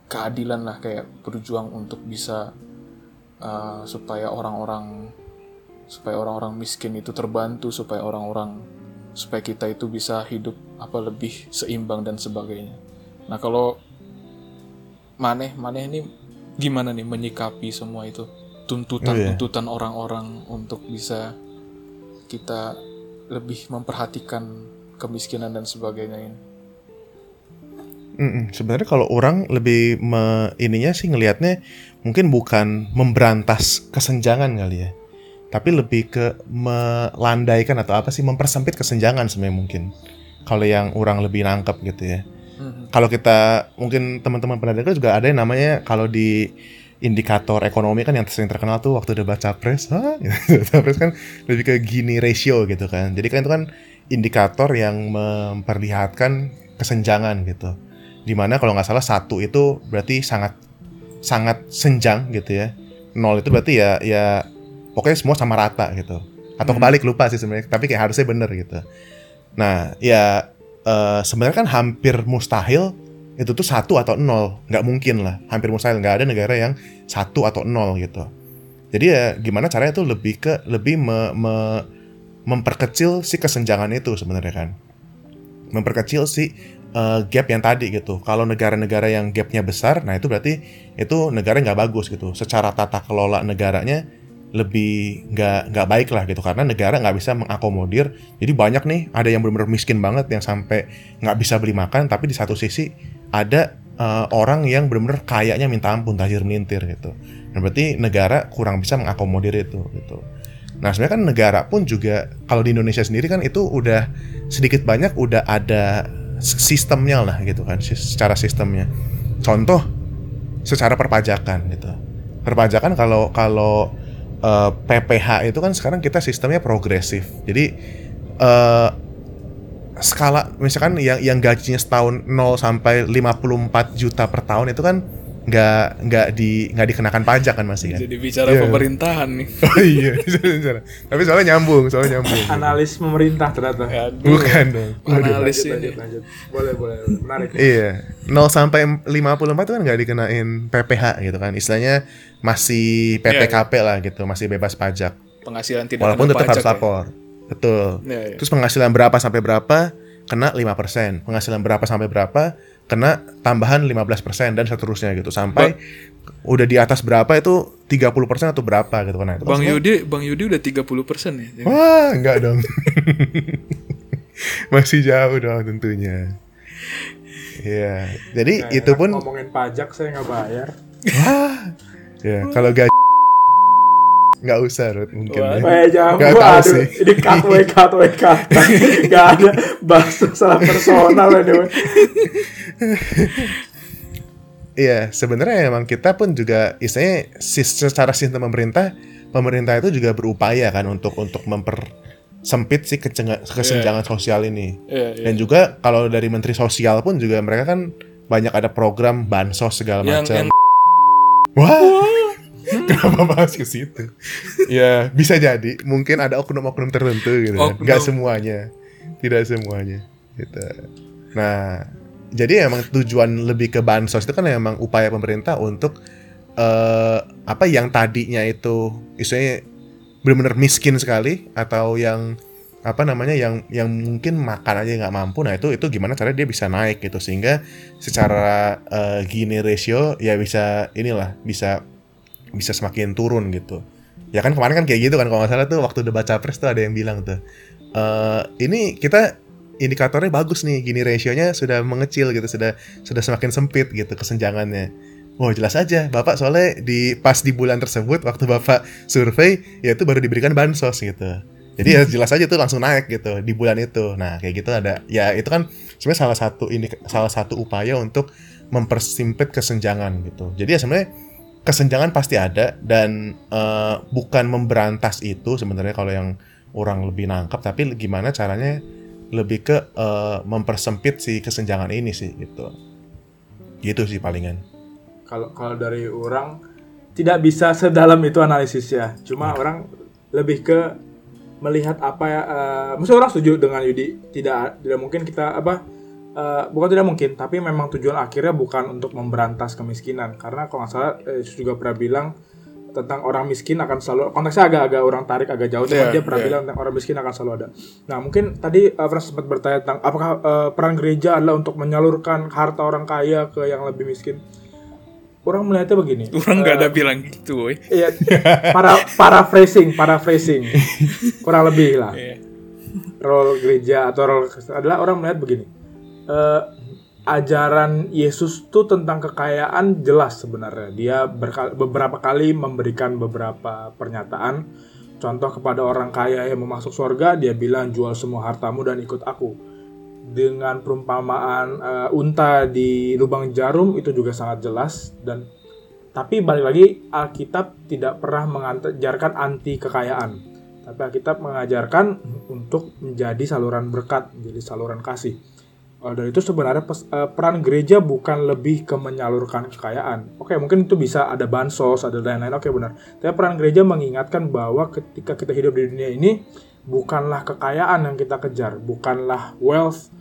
keadilan lah kayak berjuang untuk bisa uh, supaya orang-orang supaya orang-orang miskin itu terbantu supaya orang-orang supaya kita itu bisa hidup apa lebih seimbang dan sebagainya nah kalau maneh maneh ini gimana nih menyikapi semua itu tuntutan Oh, iya. tuntutan orang-orang untuk bisa kita lebih memperhatikan kemiskinan dan sebagainya ini. Mm-mm. Sebenarnya kalau orang lebih me, ininya sih ngelihatnya mungkin bukan memberantas kesenjangan kali ya, tapi lebih ke melandaikan atau apa sih mempersempit kesenjangan sebenarnya mungkin. Kalau yang orang lebih nangkep gitu ya. Mhm. Kalau kita mungkin teman-teman pernah dengar juga ada yang namanya kalau di indikator ekonomi kan yang sering terkenal tuh waktu debat capres, Hah? Capres kan lebih ke Gini ratio gitu kan. Jadi kan itu kan indikator yang memperlihatkan kesenjangan gitu. Di mana kalau nggak salah satu itu berarti sangat sangat senjang gitu ya. Nol itu berarti ya ya pokoknya semua sama rata gitu. Atau Hmm. kebalik lupa sih sebenarnya. Tapi kayak harusnya bener gitu. Nah ya eh, sebenarnya kan hampir mustahil itu tuh satu atau nol nggak mungkin lah hampir mustahil nggak ada negara yang satu atau nol gitu jadi ya gimana caranya tuh lebih ke lebih me- me- memperkecil si kesenjangan itu sebenarnya kan memperkecil si eh, gap yang tadi gitu kalau negara-negara yang gapnya besar nah itu berarti itu negara nggak bagus gitu secara tata kelola negaranya lebih nggak nggak baik lah gitu. Karena negara nggak bisa mengakomodir. Jadi banyak nih ada yang benar-benar miskin banget yang sampai nggak bisa beli makan tapi di satu sisi ada eh, orang yang benar-benar kayaknya minta ampun tajir melintir gitu. Nah berarti negara kurang bisa mengakomodir itu gitu. Nah sebenarnya kan negara pun juga kalau di Indonesia sendiri kan itu udah sedikit banyak udah ada sistemnya lah gitu kan secara sistemnya. Contoh secara perpajakan gitu. Perpajakan kalau kalau eh, PPH itu kan sekarang kita sistemnya progresif. Jadi eh skala misalkan yang yang gajinya setahun 0 sampai 54 juta per tahun itu kan nggak nggak di nggak dikenakan pajak kan masih kan Jadi bicara Iya. pemerintahan nih. oh iya bisa, bisa. tapi soalnya nyambung soalnya nyambung Analis pemerintah ternyata. Aduh, bukan dong analis Lanjut, ini. lanjut, lanjut. Boleh, boleh. boleh. Menarik. Iya, 0 sampai 54 itu kan nggak dikenain PPH gitu kan. Istilahnya masih PPKP lah gitu, masih bebas pajak. Penghasilan tidak Walaupun kena tetap harus pajak ya. lapor. Betul. Iya, iya. Terus penghasilan berapa sampai berapa kena 5%. Penghasilan berapa sampai berapa kena tambahan 15% dan seterusnya gitu. Sampai udah di atas berapa itu 30% atau berapa gitu kan. Bang semua- Yudi, Bang Yudi udah 30% ya. Wah, enggak dong. Masih jauh dong tentunya. Iya, jadi Nah, itu pun ngomongin pajak saya nggak bayar. Wah, ya kalau gaji nggak usah Ruth mungkin Wah. ya. Eh jangan Nggak gua, tahu sih. ini cut way cut way cut. Gak ada bahasa salah personal ini. we. Iya, sebenarnya emang kita pun juga istilahnya secara sistem pemerintah, pemerintah itu juga berupaya kan untuk untuk mempersempit si kecenga- kesenjangan sosial ini. Iya, iya. Dan juga kalau dari Menteri Sosial pun juga mereka kan banyak ada program bansos segala macam. yang Wah, kenapa bahas ke situ? ya bisa jadi, mungkin ada oknum-oknum tertentu gitu. kan. Oknum. Nggak semuanya, tidak semuanya. Gitu. Nah, jadi emang tujuan lebih ke bansos itu kan emang upaya pemerintah untuk eh, apa yang tadinya itu istilahnya benar-benar miskin sekali atau yang apa namanya yang yang mungkin makan aja nggak mampu nah itu itu gimana caranya dia bisa naik gitu sehingga secara eh, Gini ratio ya bisa inilah bisa bisa semakin turun gitu ya kan kemarin kan kayak gitu kan kalau nggak salah tuh waktu debat capres tuh ada yang bilang tuh eh ini kita indikatornya bagus nih gini rasionya sudah mengecil gitu sudah sudah semakin sempit gitu kesenjangannya Wah jelas aja bapak soalnya di pas di bulan tersebut waktu bapak survei ya itu baru diberikan bansos gitu Jadi ya jelas aja tuh langsung naik gitu di bulan itu. Nah kayak gitu ada ya itu kan sebenarnya salah satu ini salah satu upaya untuk mempersempit kesenjangan gitu. Jadi ya sebenarnya kesenjangan pasti ada dan eh, bukan memberantas itu sebenarnya kalau yang orang lebih nangkap tapi gimana caranya lebih ke eh, mempersempit si kesenjangan ini sih gitu. Gitu sih palingan. kalau kalau dari orang tidak bisa sedalam itu analisisnya cuma orang lebih ke melihat apa ya eh, maksudnya orang setuju dengan Yudi tidak tidak mungkin kita apa eh, bukan tidak mungkin tapi memang tujuan akhirnya bukan untuk memberantas kemiskinan karena kalau nggak salah eh, Yesus juga pernah bilang tentang orang miskin akan selalu konteksnya agak-agak orang tarik agak jauh Iya, dia pernah iya. bilang tentang orang miskin akan selalu ada. Nah mungkin tadi uh, Frans sempat bertanya tentang apakah eh, peran gereja adalah untuk menyalurkan harta orang kaya ke yang lebih miskin. Orang melihatnya begini. Orang nggak Eh, ada bilang gitu, woy. Iya, para paraphrasing, paraphrasing. Kurang lebih lah. Iya. Role gereja atau role adalah orang melihat begini. Eh, ajaran Yesus tuh tentang kekayaan jelas sebenarnya. Dia beberapa kali memberikan beberapa pernyataan. Contoh kepada orang kaya yang mau masuk surga, dia bilang jual semua hartamu dan ikut aku. Dengan perumpamaan eh, unta di lubang jarum itu juga sangat jelas dan tapi balik lagi Alkitab tidak pernah mengajarkan anti kekayaan. Tapi Alkitab mengajarkan untuk menjadi saluran berkat, menjadi saluran kasih. Dari itu sebenarnya pes- eh, peran gereja bukan lebih ke menyalurkan kekayaan. Oke, mungkin itu bisa ada bansos, ada lain-lain. Oke, benar. Tapi peran gereja mengingatkan bahwa ketika kita hidup di dunia ini bukanlah kekayaan yang kita kejar, bukanlah wealth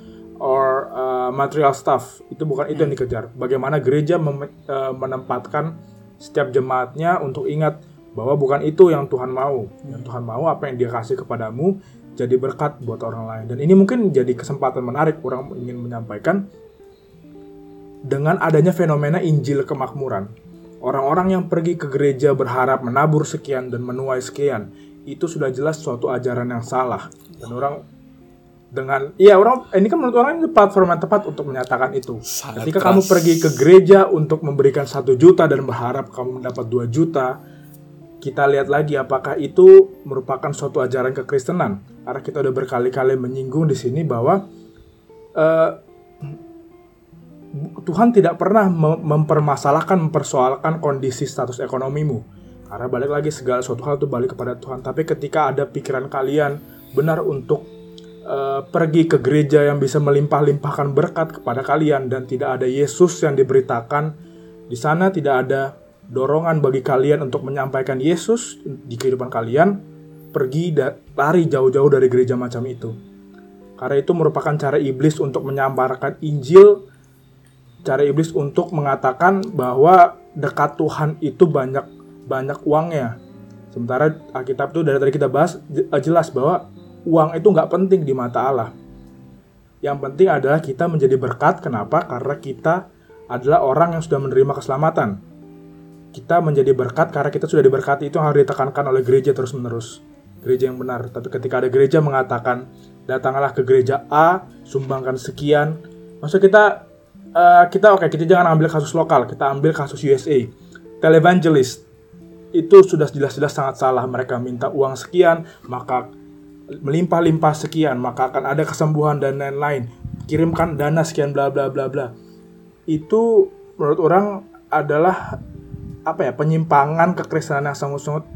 or uh, material stuff. Itu bukan itu yang dikejar. Bagaimana gereja mem- uh, menempatkan setiap jemaatnya untuk ingat bahwa bukan itu yang Tuhan mau. Yang Tuhan mau apa yang Dia kasih kepadamu jadi berkat buat orang lain. Dan ini mungkin jadi kesempatan menarik orang ingin menyampaikan dengan adanya fenomena Injil kemakmuran. Orang-orang yang pergi ke gereja berharap menabur sekian dan menuai sekian, itu sudah jelas suatu ajaran yang salah. Dan orang dengan iya orang ini kan menurut orang ini platform yang tepat untuk menyatakan itu. Sangat Ketika keras. kamu pergi ke gereja untuk memberikan satu juta dan berharap kamu mendapat 2 juta, kita lihat lagi apakah itu merupakan suatu ajaran kekristenan. Karena kita udah berkali-kali menyinggung di sini bahwa eh, Tuhan tidak pernah mem- mempermasalahkan, mempersoalkan kondisi status ekonomimu. Karena balik lagi segala suatu hal itu balik kepada Tuhan. Tapi ketika ada pikiran kalian benar untuk eh, pergi ke gereja yang bisa melimpah-limpahkan berkat kepada kalian dan tidak ada Yesus yang diberitakan di sana tidak ada dorongan bagi kalian untuk menyampaikan Yesus di kehidupan kalian pergi da- lari jauh-jauh dari gereja macam itu karena itu merupakan cara iblis untuk menyamarkan Injil cara iblis untuk mengatakan bahwa dekat Tuhan itu banyak banyak uangnya sementara Alkitab itu dari tadi kita bahas je- jelas bahwa uang itu nggak penting di mata Allah yang penting adalah kita menjadi berkat. Kenapa? Karena kita adalah orang yang sudah menerima keselamatan. Kita menjadi berkat karena kita sudah diberkati itu harus ditekankan oleh gereja terus-menerus. Gereja yang benar. Tapi ketika ada gereja mengatakan, datanglah ke gereja A, sumbangkan sekian. Maksud kita, eh, kita oke, kita jangan ambil kasus lokal, kita ambil kasus USA. Televangelist, itu sudah jelas-jelas sangat salah. Mereka minta uang sekian, maka melimpah-limpah sekian, maka akan ada kesembuhan dan lain-lain. Kirimkan dana sekian bla bla bla bla. Itu menurut orang adalah apa ya penyimpangan kekristenan yang sangat-sangat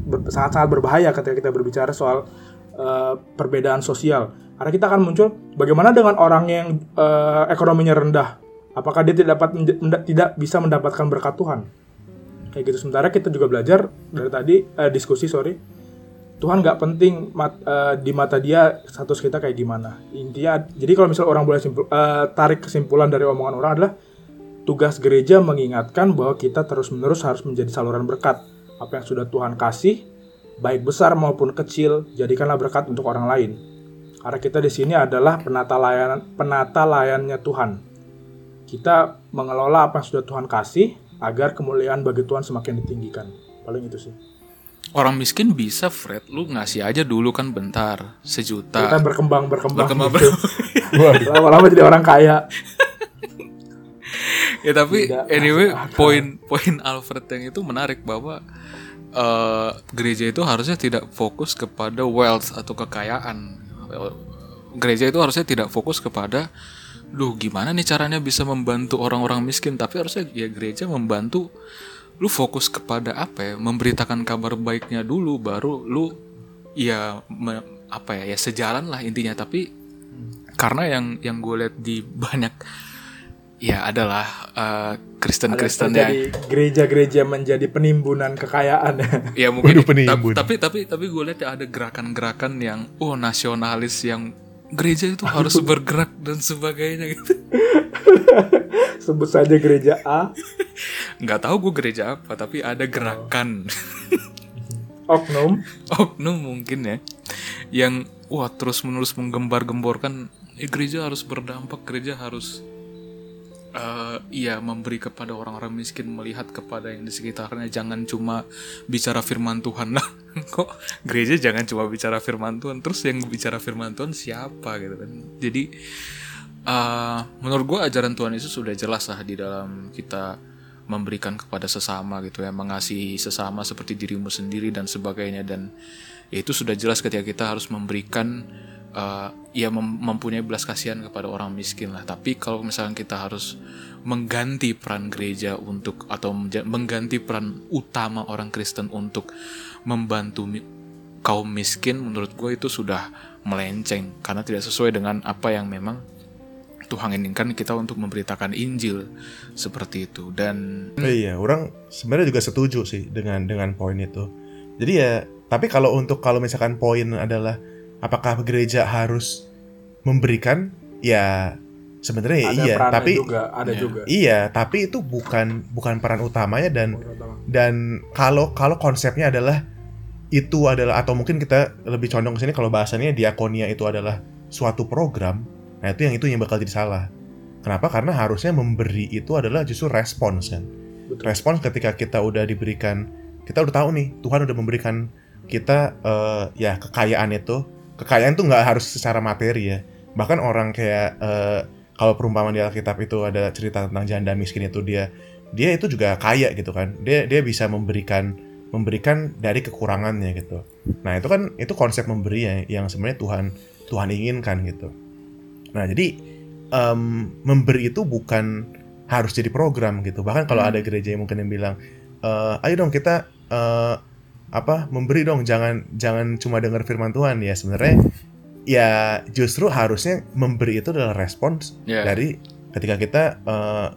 ber- berbahaya ketika kita berbicara soal eh, perbedaan sosial. Karena kita akan muncul bagaimana dengan orang yang eh, ekonominya rendah? Apakah dia tidak dapat tidak bisa mendapatkan berkat Tuhan? Kayak gitu. Sementara kita juga belajar dari tadi eh, diskusi sorry Tuhan nggak penting mat- eh, di mata dia status kita kayak gimana. Intinya, jadi kalau misal orang boleh simpul, eh, tarik kesimpulan dari omongan orang adalah tugas gereja mengingatkan bahwa kita terus-menerus harus menjadi saluran berkat. Apa yang sudah Tuhan kasih, baik besar maupun kecil, jadikanlah berkat untuk orang lain. Karena kita di sini adalah penata layanan penata layannya Tuhan. Kita mengelola apa yang sudah Tuhan kasih agar kemuliaan bagi Tuhan semakin ditinggikan. Paling itu sih. Orang miskin bisa, Fred. Lu ngasih aja dulu kan bentar. Sejuta. Kita berkembang berkembang. Berkembang, gitu. Lama-lama jadi orang kaya. Ya tapi Tidak anyway masuk akal. poin poin Alfred yang itu menarik bahwa eh, gereja itu harusnya tidak fokus kepada wealth atau kekayaan. Gereja itu harusnya tidak fokus kepada Duh gimana nih caranya bisa membantu orang-orang miskin Tapi harusnya ya gereja membantu Lu fokus kepada apa ya Memberitakan kabar baiknya dulu Baru lu ya me- apa ya ya sejalan lah intinya tapi karena yang yang gue lihat di banyak ya adalah eh, Kristen-Kristen yang Jadi gereja-gereja menjadi penimbunan kekayaan. ya mungkin Waduh, penimbun. tapi tapi tapi gue lihat ya ada gerakan-gerakan yang oh nasionalis yang gereja itu harus bergerak dan sebagainya gitu Sebut saja gereja A, nggak tahu gue gereja apa tapi ada gerakan oknum. oknum mungkin ya yang wah terus menerus menggembar-gemborkan eh, gereja harus berdampak gereja harus eh iya memberi kepada orang-orang miskin melihat kepada yang di sekitarnya. Jangan cuma bicara firman Tuhan. Lah kok gereja jangan cuma bicara firman Tuhan? Terus yang bicara firman Tuhan siapa gitu kan? Jadi eh menurut gua ajaran Tuhan Yesus sudah jelas lah di dalam kita memberikan kepada sesama gitu ya. Mengasihi sesama seperti dirimu sendiri dan sebagainya. Dan ya itu sudah jelas ketika kita harus memberikan uh, ya mem- mempunyai belas kasihan kepada orang miskin lah. Tapi kalau misalnya kita harus mengganti peran gereja untuk atau mengganti peran utama orang Kristen untuk membantu mi- kaum miskin menurut gue itu sudah melenceng. Karena tidak sesuai dengan apa yang memang Tuhan inginkan kita untuk memberitakan Injil seperti itu. Dan Oh iya, orang sebenarnya juga setuju sih dengan dengan poin itu. Jadi ya, tapi kalau untuk kalau misalkan poin adalah apakah gereja harus memberikan, ya sebenarnya ya Ada iya, tapi juga, ada Ya. juga. iya, tapi itu bukan bukan peran utamanya dan dan kalau kalau konsepnya adalah itu adalah atau mungkin kita lebih condong ke sini kalau bahasanya diakonia itu adalah suatu program nah itu yang itu yang bakal jadi salah kenapa karena harusnya memberi itu adalah justru respons kan Betul. respons ketika kita udah diberikan kita udah tahu nih Tuhan udah memberikan kita eh, ya kekayaan itu kekayaan tuh nggak harus secara materi ya. Bahkan orang kayak eh, kalau perumpamaan di Alkitab itu ada cerita tentang janda miskin itu dia dia itu juga kaya gitu kan. Dia dia bisa memberikan memberikan dari kekurangannya gitu. Nah itu kan itu konsep memberi ya yang sebenarnya Tuhan Tuhan inginkan gitu. Nah jadi em, memberi itu bukan harus jadi program gitu. Bahkan kalau Hmm. ada gereja yang mungkin yang bilang "Eh, ayo dong kita eh, apa memberi dong jangan jangan cuma dengar firman Tuhan. Ya sebenarnya ya justru harusnya memberi itu adalah respons ya. dari ketika kita eh,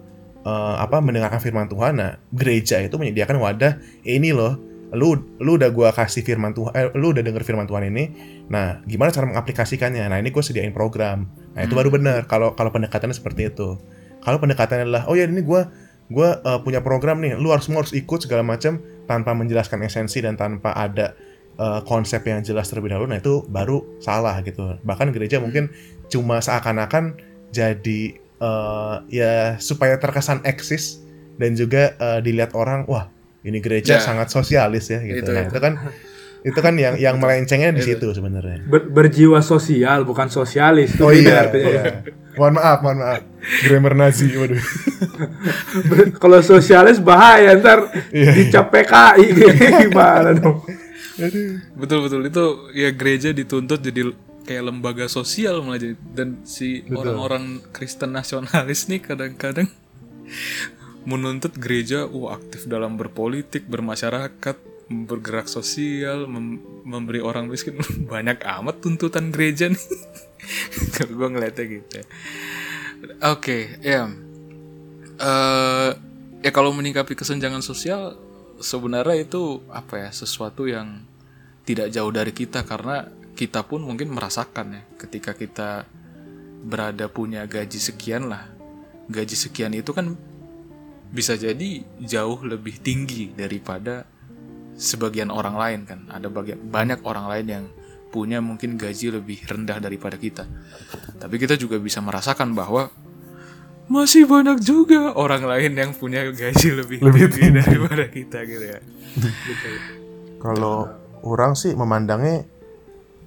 eh, apa mendengarkan firman Tuhan. Nah gereja itu menyediakan wadah "Eh, ini loh lu lu udah gua kasih firman Tuhan eh, lu udah denger firman Tuhan ini. Nah gimana cara mengaplikasikannya? Nah ini gue sediain program. Nah itu Hmm. baru benar kalau kalau pendekatannya seperti itu. Kalau pendekatannya adalah oh ya ini gua gua eh, punya program nih lu harus semua harus ikut segala macam tanpa menjelaskan esensi dan tanpa ada eh, konsep yang jelas terlebih dahulu nah itu baru salah gitu bahkan gereja mungkin cuma seakan-akan jadi eh, ya supaya terkesan eksis dan juga eh, dilihat orang wah ini gereja Ya. sangat sosialis ya gitu Itu, nah itu. itu kan itu kan yang yang melencengnya di Itu. situ sebenarnya Ber- berjiwa sosial bukan sosialis. Oh iya, artinya. iya. mohon maaf mohon maaf grammar Nazi waduh Ber- Kalau sosialis bahaya ntar Iya. dicap PKI gimana dong? betul betul itu ya gereja dituntut jadi kayak lembaga sosial malah jadi dan si orang-orang Kristen nasionalis nih kadang-kadang menuntut gereja wah aktif dalam berpolitik bermasyarakat bergerak sosial mem- memberi orang miskin. Banyak amat tuntutan gereja nih. Kalau gue ngeliatnya gitu ya. oke ya. Eh, ya kalau menyikapi kesenjangan sosial sebenarnya itu apa ya sesuatu yang tidak jauh dari kita karena kita pun mungkin merasakan ya ketika kita berada punya gaji sekian lah. Gaji sekian itu kan bisa jadi jauh lebih tinggi daripada sebagian orang lain kan ada bagian banyak orang lain yang punya mungkin gaji lebih rendah daripada kita tapi kita juga bisa merasakan bahwa masih banyak juga orang lain yang punya gaji lebih, Lebih tinggi, tinggi. daripada kita gitu ya Kalau orang sih memandangnya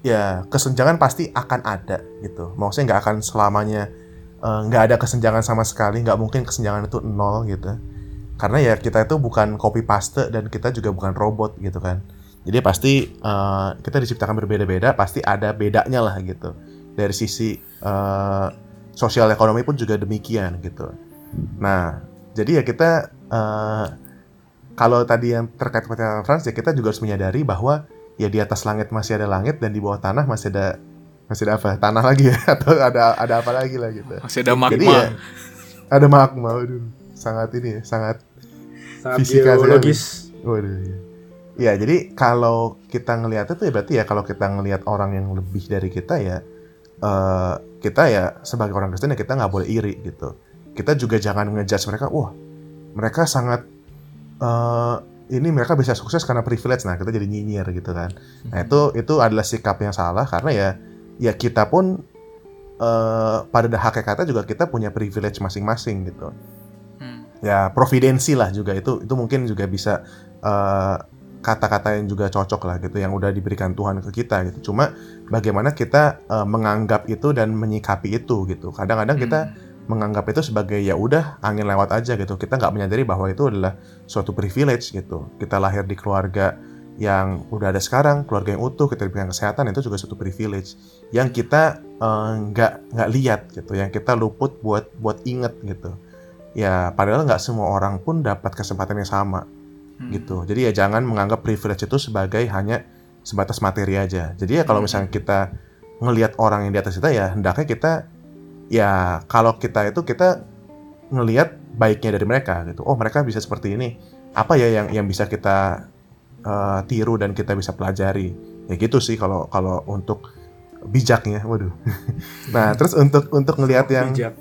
ya kesenjangan pasti akan ada gitu. Maksudnya nggak akan selamanya eh, nggak ada kesenjangan sama sekali, nggak mungkin kesenjangan itu nol gitu. Karena ya kita itu bukan copy paste dan kita juga bukan robot gitu kan. Jadi pasti eh, kita diciptakan berbeda-beda pasti ada bedanya lah gitu. Dari sisi eh, sosial ekonomi pun juga demikian gitu. Nah jadi ya kita eh, kalau tadi yang terkait pertanyaan Frans ya kita juga harus menyadari bahwa ya di atas langit masih ada langit dan di bawah tanah masih ada masih ada apa? Tanah lagi ya? Atau ada ada apa lagi lah gitu. Masih ada magma. Jadi ya, ada magma waduh. Sangat ini ya Sangat Fisika biologis. waduh ya. Ya, jadi kalau kita ngelihat itu ya berarti ya kalau kita ngelihat orang yang lebih dari kita ya eh, kita ya sebagai orang Kristen ya kita nggak boleh iri gitu. Kita juga jangan ngejudge mereka, wah mereka sangat eh, ini mereka bisa sukses karena privilege. Nah, kita jadi nyinyir gitu kan. Nah, itu itu adalah sikap yang salah karena ya ya kita pun eh, pada hakikatnya juga kita punya privilege masing-masing gitu. Ya providensi lah juga. Itu itu mungkin juga bisa eh, kata-kata yang juga cocok lah gitu yang udah diberikan Tuhan ke kita gitu. Cuma bagaimana kita eh, menganggap itu dan menyikapi itu gitu. Kadang-kadang kita menganggap itu sebagai ya udah angin lewat aja gitu. Kita nggak menyadari bahwa itu adalah suatu privilege gitu. Kita lahir di keluarga yang udah ada sekarang keluarga yang utuh kita diberikan kesehatan itu juga suatu privilege. Yang kita eh, nggak nggak lihat gitu yang kita luput buat buat inget gitu ya padahal nggak semua orang pun dapat kesempatan yang sama Hmm. gitu. Jadi ya jangan menganggap privilege itu sebagai hanya sebatas materi aja. Jadi ya kalau misalnya kita ngelihat orang yang di atas kita ya hendaknya kita ya kalau kita itu kita ngelihat baiknya dari mereka gitu. Oh mereka bisa seperti ini. Apa ya yang yang bisa kita eh, tiru dan kita bisa pelajari? Ya gitu sih kalau kalau untuk bijaknya waduh. Nah terus untuk untuk ngelihat yang Bijak.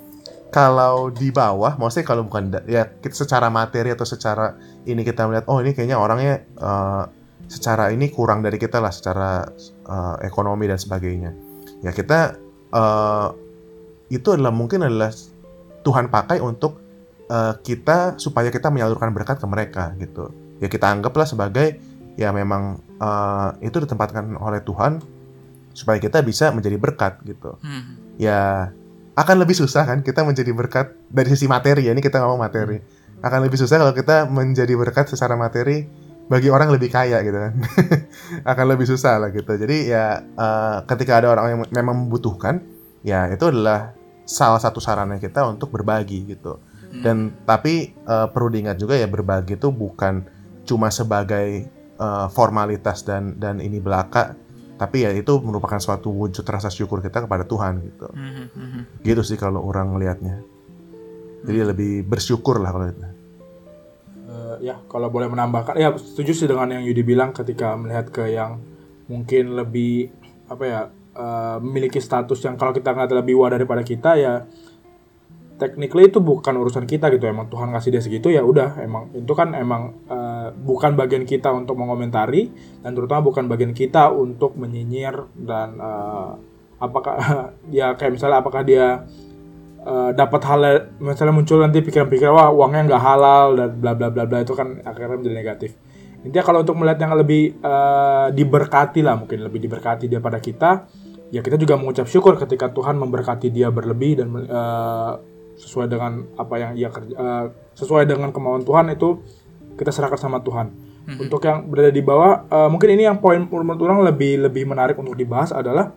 Kalau di bawah, maksudnya kalau bukan ya kita secara materi atau secara ini kita melihat oh ini kayaknya orangnya eh, secara ini kurang dari kita lah secara eh, ekonomi dan sebagainya. Ya kita eh, itu adalah mungkin adalah Tuhan pakai untuk eh, kita supaya kita menyalurkan berkat ke mereka gitu. Ya kita anggaplah sebagai ya memang eh, itu ditempatkan oleh Tuhan supaya kita bisa menjadi berkat gitu Hmm. ya akan lebih susah kan kita menjadi berkat dari sisi materi ya ini kita ngomong materi. Akan lebih susah kalau kita menjadi berkat secara materi bagi orang lebih kaya gitu kan. Akan lebih susah lah gitu. Jadi ya eh, ketika ada orang yang memang membutuhkan ya itu adalah salah satu sarana kita untuk berbagi gitu. Dan tapi eh, perlu diingat juga ya berbagi itu bukan cuma sebagai eh, formalitas dan dan ini belaka tapi ya itu merupakan suatu wujud rasa syukur kita kepada Tuhan gitu. Hmm, hmm, hmm. gitu sih kalau orang ngelihatnya. Jadi lebih bersyukur lah kalau itu. Eh, ya kalau boleh menambahkan ya setuju sih dengan yang Yudi bilang ketika melihat ke yang mungkin lebih apa ya eh, memiliki status yang kalau kita nggak lebih wah daripada kita ya technically itu bukan urusan kita gitu emang Tuhan ngasih dia segitu ya udah emang itu kan emang eh, bukan bagian kita untuk mengomentari dan terutama bukan bagian kita untuk menyinyir dan eh, apakah ya kayak misalnya apakah dia eh, dapat hal misalnya muncul nanti pikiran-pikiran wah uangnya nggak halal dan bla bla bla bla itu kan akhirnya menjadi negatif. Intinya kalau untuk melihat yang lebih eh, diberkati lah mungkin lebih diberkati daripada kita ya kita juga mengucap syukur ketika Tuhan memberkati dia berlebih dan eh, sesuai dengan apa yang ia kerja eh, sesuai dengan kemauan Tuhan itu kita serahkan sama Tuhan untuk yang berada di bawah eh, mungkin ini yang poin menurut orang lebih lebih menarik untuk dibahas adalah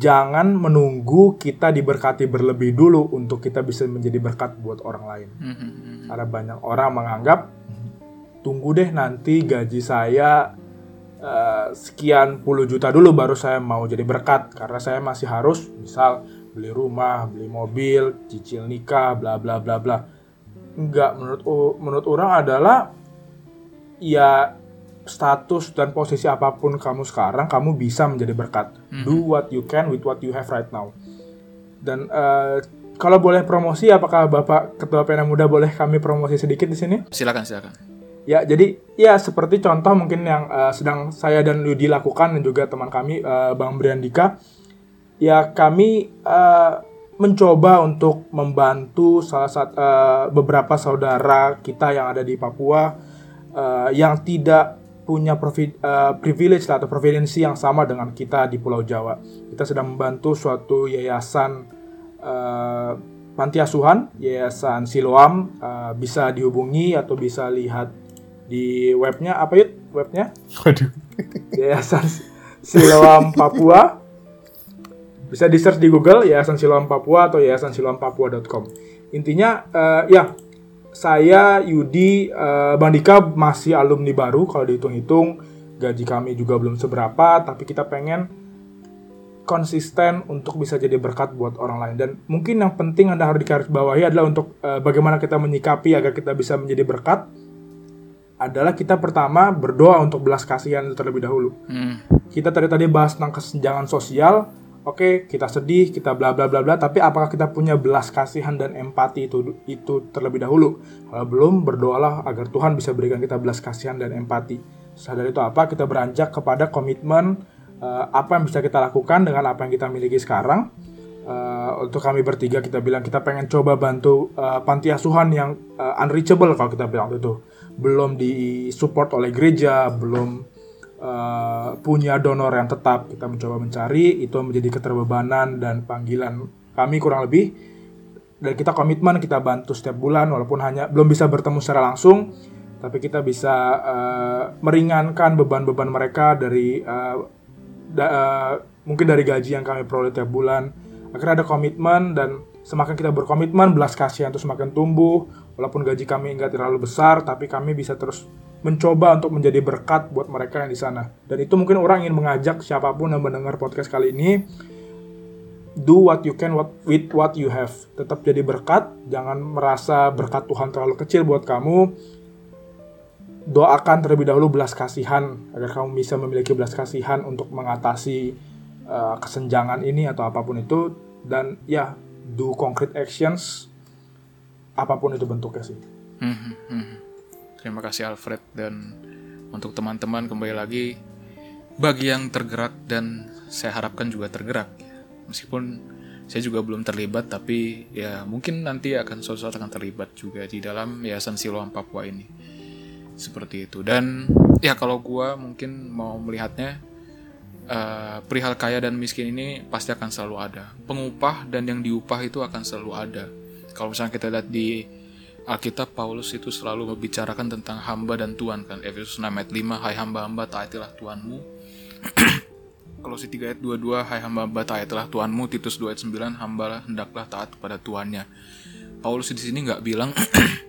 jangan menunggu kita diberkati berlebih dulu untuk kita bisa menjadi berkat buat orang lain. Hmm, hmm, hmm. Karena banyak orang menganggap tunggu deh nanti gaji saya eh, sekian puluh juta dulu baru saya mau jadi berkat karena saya masih harus misal beli rumah, beli mobil, cicil nikah, bla bla bla bla. Enggak menurut menurut orang adalah ya status dan posisi apa pun kamu sekarang kamu bisa menjadi berkat. Do what you can with what you have right now. Dan eh, kalau boleh promosi, apakah Bapak Ketua Pena Muda boleh kami promosi sedikit di sini? Silakan, silakan. Ya, jadi ya seperti contoh mungkin yang eh, sedang saya dan Yudi lakukan dan juga teman kami eh, Bang Briandika. Ya, kami eh, mencoba untuk membantu salah satu eh, beberapa saudara kita yang ada di Papua eh, yang tidak punya provi- eh, privilege atau providensi yang sama dengan kita di Pulau Jawa. Kita sedang membantu suatu yayasan eh, panti asuhan Yayasan Siloam. Eh, bisa dihubungi atau bisa lihat di webnya. Apa yuk webnya? Waduh. Yayasan Siloam Papua bisa di search di Google Yayasan Siloam Papua atau Yayasan Siloam Papua.com intinya eh, ya saya Yudi eh, Bang Dika masih alumni baru kalau dihitung-hitung. Gaji kami juga belum seberapa tapi kita pengen konsisten untuk bisa jadi berkat buat orang lain. Dan mungkin yang penting anda harus digarisbawahi adalah untuk eh, bagaimana kita menyikapi agar kita bisa menjadi berkat adalah kita pertama berdoa untuk belas kasihan terlebih dahulu. Hmm. kita tadi tadi bahas tentang kesenjangan sosial oke kita sedih kita bla bla bla bla tapi apakah kita punya belas kasihan dan empati itu itu terlebih dahulu? Kalau belum berdoalah agar Tuhan bisa berikan kita belas kasihan dan empati. Sadar itu apa? Kita beranjak kepada komitmen eh, apa yang bisa kita lakukan dengan apa yang kita miliki sekarang. Eh, untuk kami bertiga kita bilang kita pengen coba bantu eh, panti asuhan yang eh, unreachable kalau kita bilang itu. Belum disupport oleh gereja belum eh, punya donor yang tetap kita mencoba mencari itu menjadi keterbebanan dan panggilan kami kurang lebih. Dan kita komitmen kita bantu setiap bulan walaupun hanya belum bisa bertemu secara langsung tapi kita bisa eh, meringankan beban-beban mereka dari eh, da- eh, mungkin dari gaji yang kami peroleh tiap bulan. Akhirnya ada komitmen dan semakin kita berkomitmen belas kasihan itu semakin tumbuh. Walaupun gaji kami nggak terlalu besar tapi kami bisa terus mencoba untuk menjadi berkat buat mereka yang di sana. Dan itu mungkin orang ingin mengajak siapa pun yang mendengar podcast kali ini do what you can what, with what you have. Tetap jadi berkat jangan merasa berkat Tuhan terlalu kecil buat kamu. Doakan terlebih dahulu belas kasihan agar kamu bisa memiliki belas kasihan untuk mengatasi uh, kesenjangan ini atau apa pun itu. Dan ya do concrete actions apa pun itu bentuknya sih. Mhm, mhm. Terima kasih Alfred. Dan untuk teman-teman kembali lagi bagi yang tergerak dan saya harapkan juga tergerak meskipun saya juga belum terlibat tapi ya mungkin nanti akan suatu akan terlibat juga di dalam Yayasan Siloam Papua ini. Seperti itu. Dan ya kalau gua mungkin mau melihatnya eh, perihal kaya dan miskin ini pasti akan selalu ada. Pengupah dan yang diupah itu akan selalu ada. Kalau misalnya kita lihat di Alkitab Paulus itu selalu membicarakan tentang hamba dan Tuhan kan? Efesus 6 ayat 5 Hai hamba-hamba taatilah Tuhanmu. Kolose 3 ayat 22 Hai hamba-hamba taatilah Tuhanmu. Titus 2 ayat 9 Hambalah hendaklah taat kepada Tuhannya. Paulus di sini nggak bilang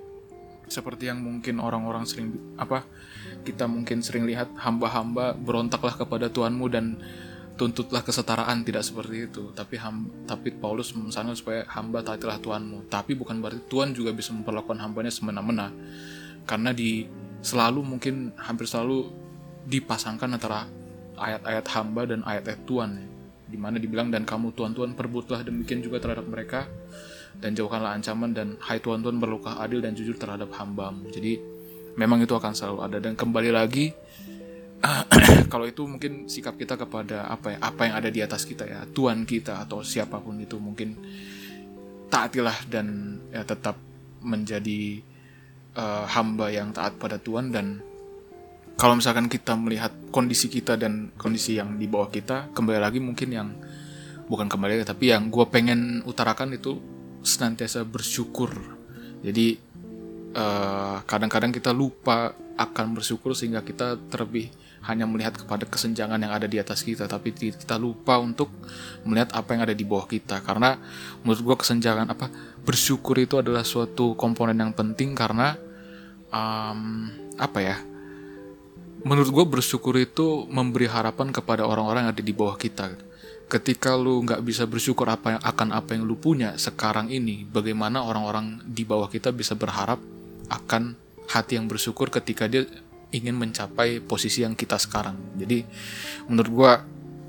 seperti yang mungkin orang-orang sering apa kita mungkin sering lihat hamba-hamba berontaklah kepada Tuhanmu dan tuntutlah kesetaraan tidak seperti itu. Tapi ham, tapi Paulus memesankan supaya hamba taatilah Tuhanmu. Tapi bukan berarti Tuhan juga bisa memperlakukan hambanya semena-mena. Karena di selalu mungkin hampir selalu dipasangkan antara ayat-ayat hamba dan ayat-ayat Tuhan. Ya. di mana dibilang dan kamu Tuhan-Tuhan perbutlah demikian juga terhadap mereka dan jauhkanlah ancaman dan hai Tuhan Tuhan berlukah adil dan jujur terhadap hambamu. Jadi memang itu akan selalu ada. Dan kembali lagi kalau itu mungkin sikap kita kepada apa ya apa yang ada di atas kita ya Tuhan kita atau siapa pun itu mungkin taatilah dan ya tetap menjadi eh, hamba yang taat pada Tuhan dan kalau misalkan kita melihat kondisi kita dan kondisi yang di bawah kita kembali lagi mungkin yang bukan kembali lagi tapi yang gue pengen utarakan itu senantiasa bersyukur. Jadi eh, kadang-kadang kita lupa akan bersyukur sehingga kita terlebih hanya melihat kepada kesenjangan yang ada di atas kita tapi kita lupa untuk melihat apa yang ada di bawah kita. Karena menurut gue kesenjangan apa bersyukur itu adalah suatu komponen yang penting karena um, apa ya menurut gue bersyukur itu memberi harapan kepada orang-orang yang ada di bawah kita. Ketika lu nggak bisa bersyukur apa yang akan apa yang lu punya sekarang ini bagaimana orang-orang di bawah kita bisa berharap akan hati yang bersyukur ketika dia ingin mencapai posisi yang kita sekarang. Jadi menurut gua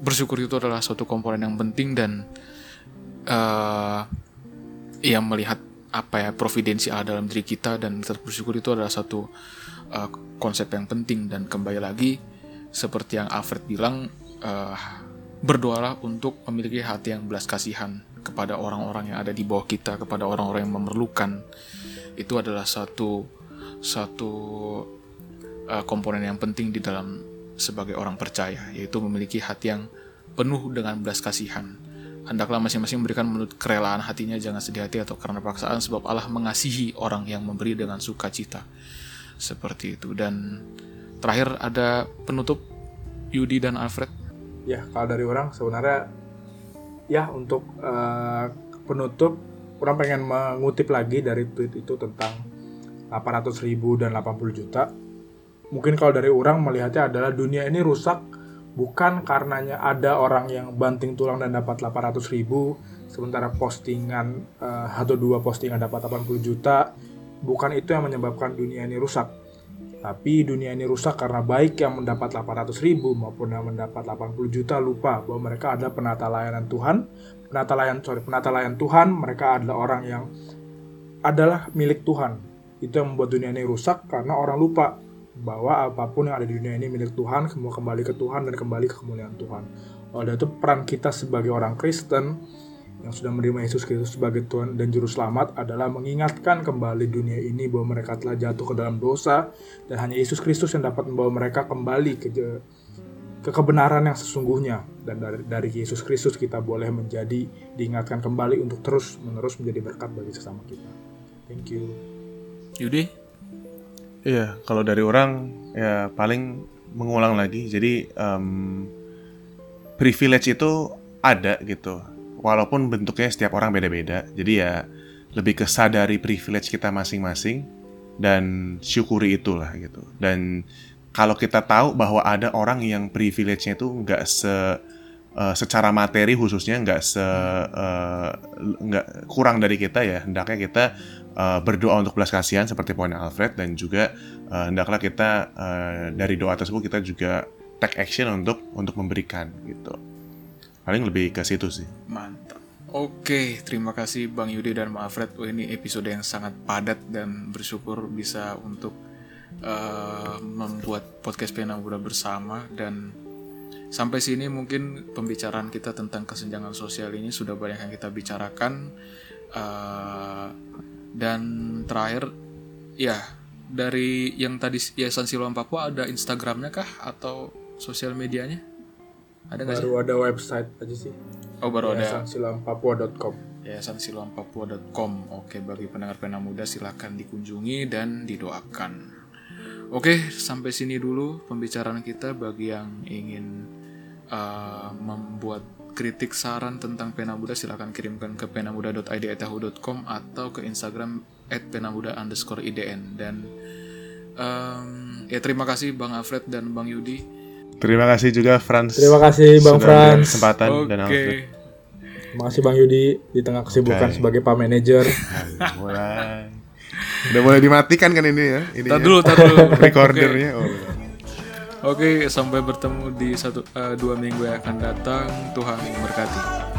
bersyukur itu adalah suatu komponen yang penting dan eh ya melihat apa ya providensi Allah dalam diri kita dan tetap bersyukur itu adalah satu eh, konsep yang penting. Dan kembali lagi seperti yang Alfred bilang eh, berdoalah untuk memiliki hati yang belas kasihan kepada orang-orang yang ada di bawah kita kepada orang-orang yang memerlukan. Itu adalah satu satu uh, komponen yang penting di dalam sebagai orang percaya yaitu memiliki hati yang penuh dengan belas kasihan Hendaklah masing-masing memberikan menurut kerelaan hatinya jangan sedih hati atau karena paksaan sebab Allah mengasihi orang yang memberi dengan sukacita. Seperti itu dan terakhir ada penutup Yudi dan Alfred. ya kalau dari orang sebenarnya ya untuk eh, penutup orang pengen mengutip lagi dari tweet itu tentang 800 ribu dan 80 juta mungkin kalau dari orang melihatnya adalah dunia ini rusak bukan karenanya ada orang yang banting tulang dan dapat 800 ribu sementara postingan eh, atau dua postingan dapat 80 juta bukan itu yang menyebabkan dunia ini rusak tapi dunia ini rusak karena baik yang mendapat 800 ribu maupun yang mendapat 80 juta lupa bahwa mereka ada penata layanan Tuhan. Penata layanan sorry, penata layanan Tuhan, mereka adalah orang yang adalah milik Tuhan. Itu yang membuat dunia ini rusak karena orang lupa bahwa apa pun yang ada di dunia ini milik Tuhan, semua kembali ke Tuhan dan kembali ke kemuliaan Tuhan. Oleh itu peran kita sebagai orang Kristen yang sudah menerima Yesus Kristus sebagai Tuhan dan Juru Selamat adalah mengingatkan kembali dunia ini bahwa mereka telah jatuh ke dalam dosa dan hanya Yesus Kristus yang dapat membawa mereka kembali ke ke kebenaran yang sesungguhnya dan dari, dari Yesus Kristus kita boleh menjadi diingatkan kembali untuk terus menerus menjadi berkat bagi sesama kita. Thank you. Yudi? Iya, kalau dari orang ya paling mengulang lagi. Jadi em, privilege itu ada gitu. Walaupun bentuknya setiap orang beda-beda. Jadi ya lebih kesadari privilege kita masing-masing dan syukuri itulah gitu. Dan kalau kita tahu bahwa ada orang yang privilege-nya itu nggak se eh, secara materi khususnya nggak se eh, nggak kurang dari kita ya hendaknya kita eh, berdoa untuk belas kasihan seperti poinnya Alfred dan juga eh, hendaklah kita eh, dari doa tersebut kita juga take action untuk untuk memberikan gitu paling lebih ke situ sih Mantap. Oke, terima kasih Bang Yudi dan Bang Alfred. Wah, ini episode yang sangat padat dan bersyukur bisa untuk eh, membuat podcast Pena Muda bersama dan sampai sini mungkin pembicaraan kita tentang kesenjangan sosial ini sudah banyak yang kita bicarakan Eh, dan terakhir ya dari yang tadi Yayasan Siloam Papua ada Instagramnya kah atau sosial medianya? Ada nggak sih? Baru ada website aja sih. Oh baru ada Yayasansilampapua.com. Yayasan siloampapua.com. Oke, bagi pendengar pena muda silahkan dikunjungi dan didoakan. Oke, sampai sini dulu pembicaraan kita bagi yang ingin uh, membuat kritik saran tentang pena muda silahkan kirimkan ke penamuda.id@yahoo.com atau ke Instagram @penamuda underscore idn dan um, ya terima kasih Bang Alfred dan Bang Yudi. terima kasih juga Franz Terima kasih Bang Franz. kesempatan Oke. dan Alfred Terima kasih Bang Yudi di tengah kesibukan Oke. sebagai Pak Manager. Mulai udah boleh dimatikan kan ini ya ini Tar dulu, dulu. recordernya oh, Oke, sampai bertemu di satu eh, dua minggu yang akan datang. Tuhan memberkati.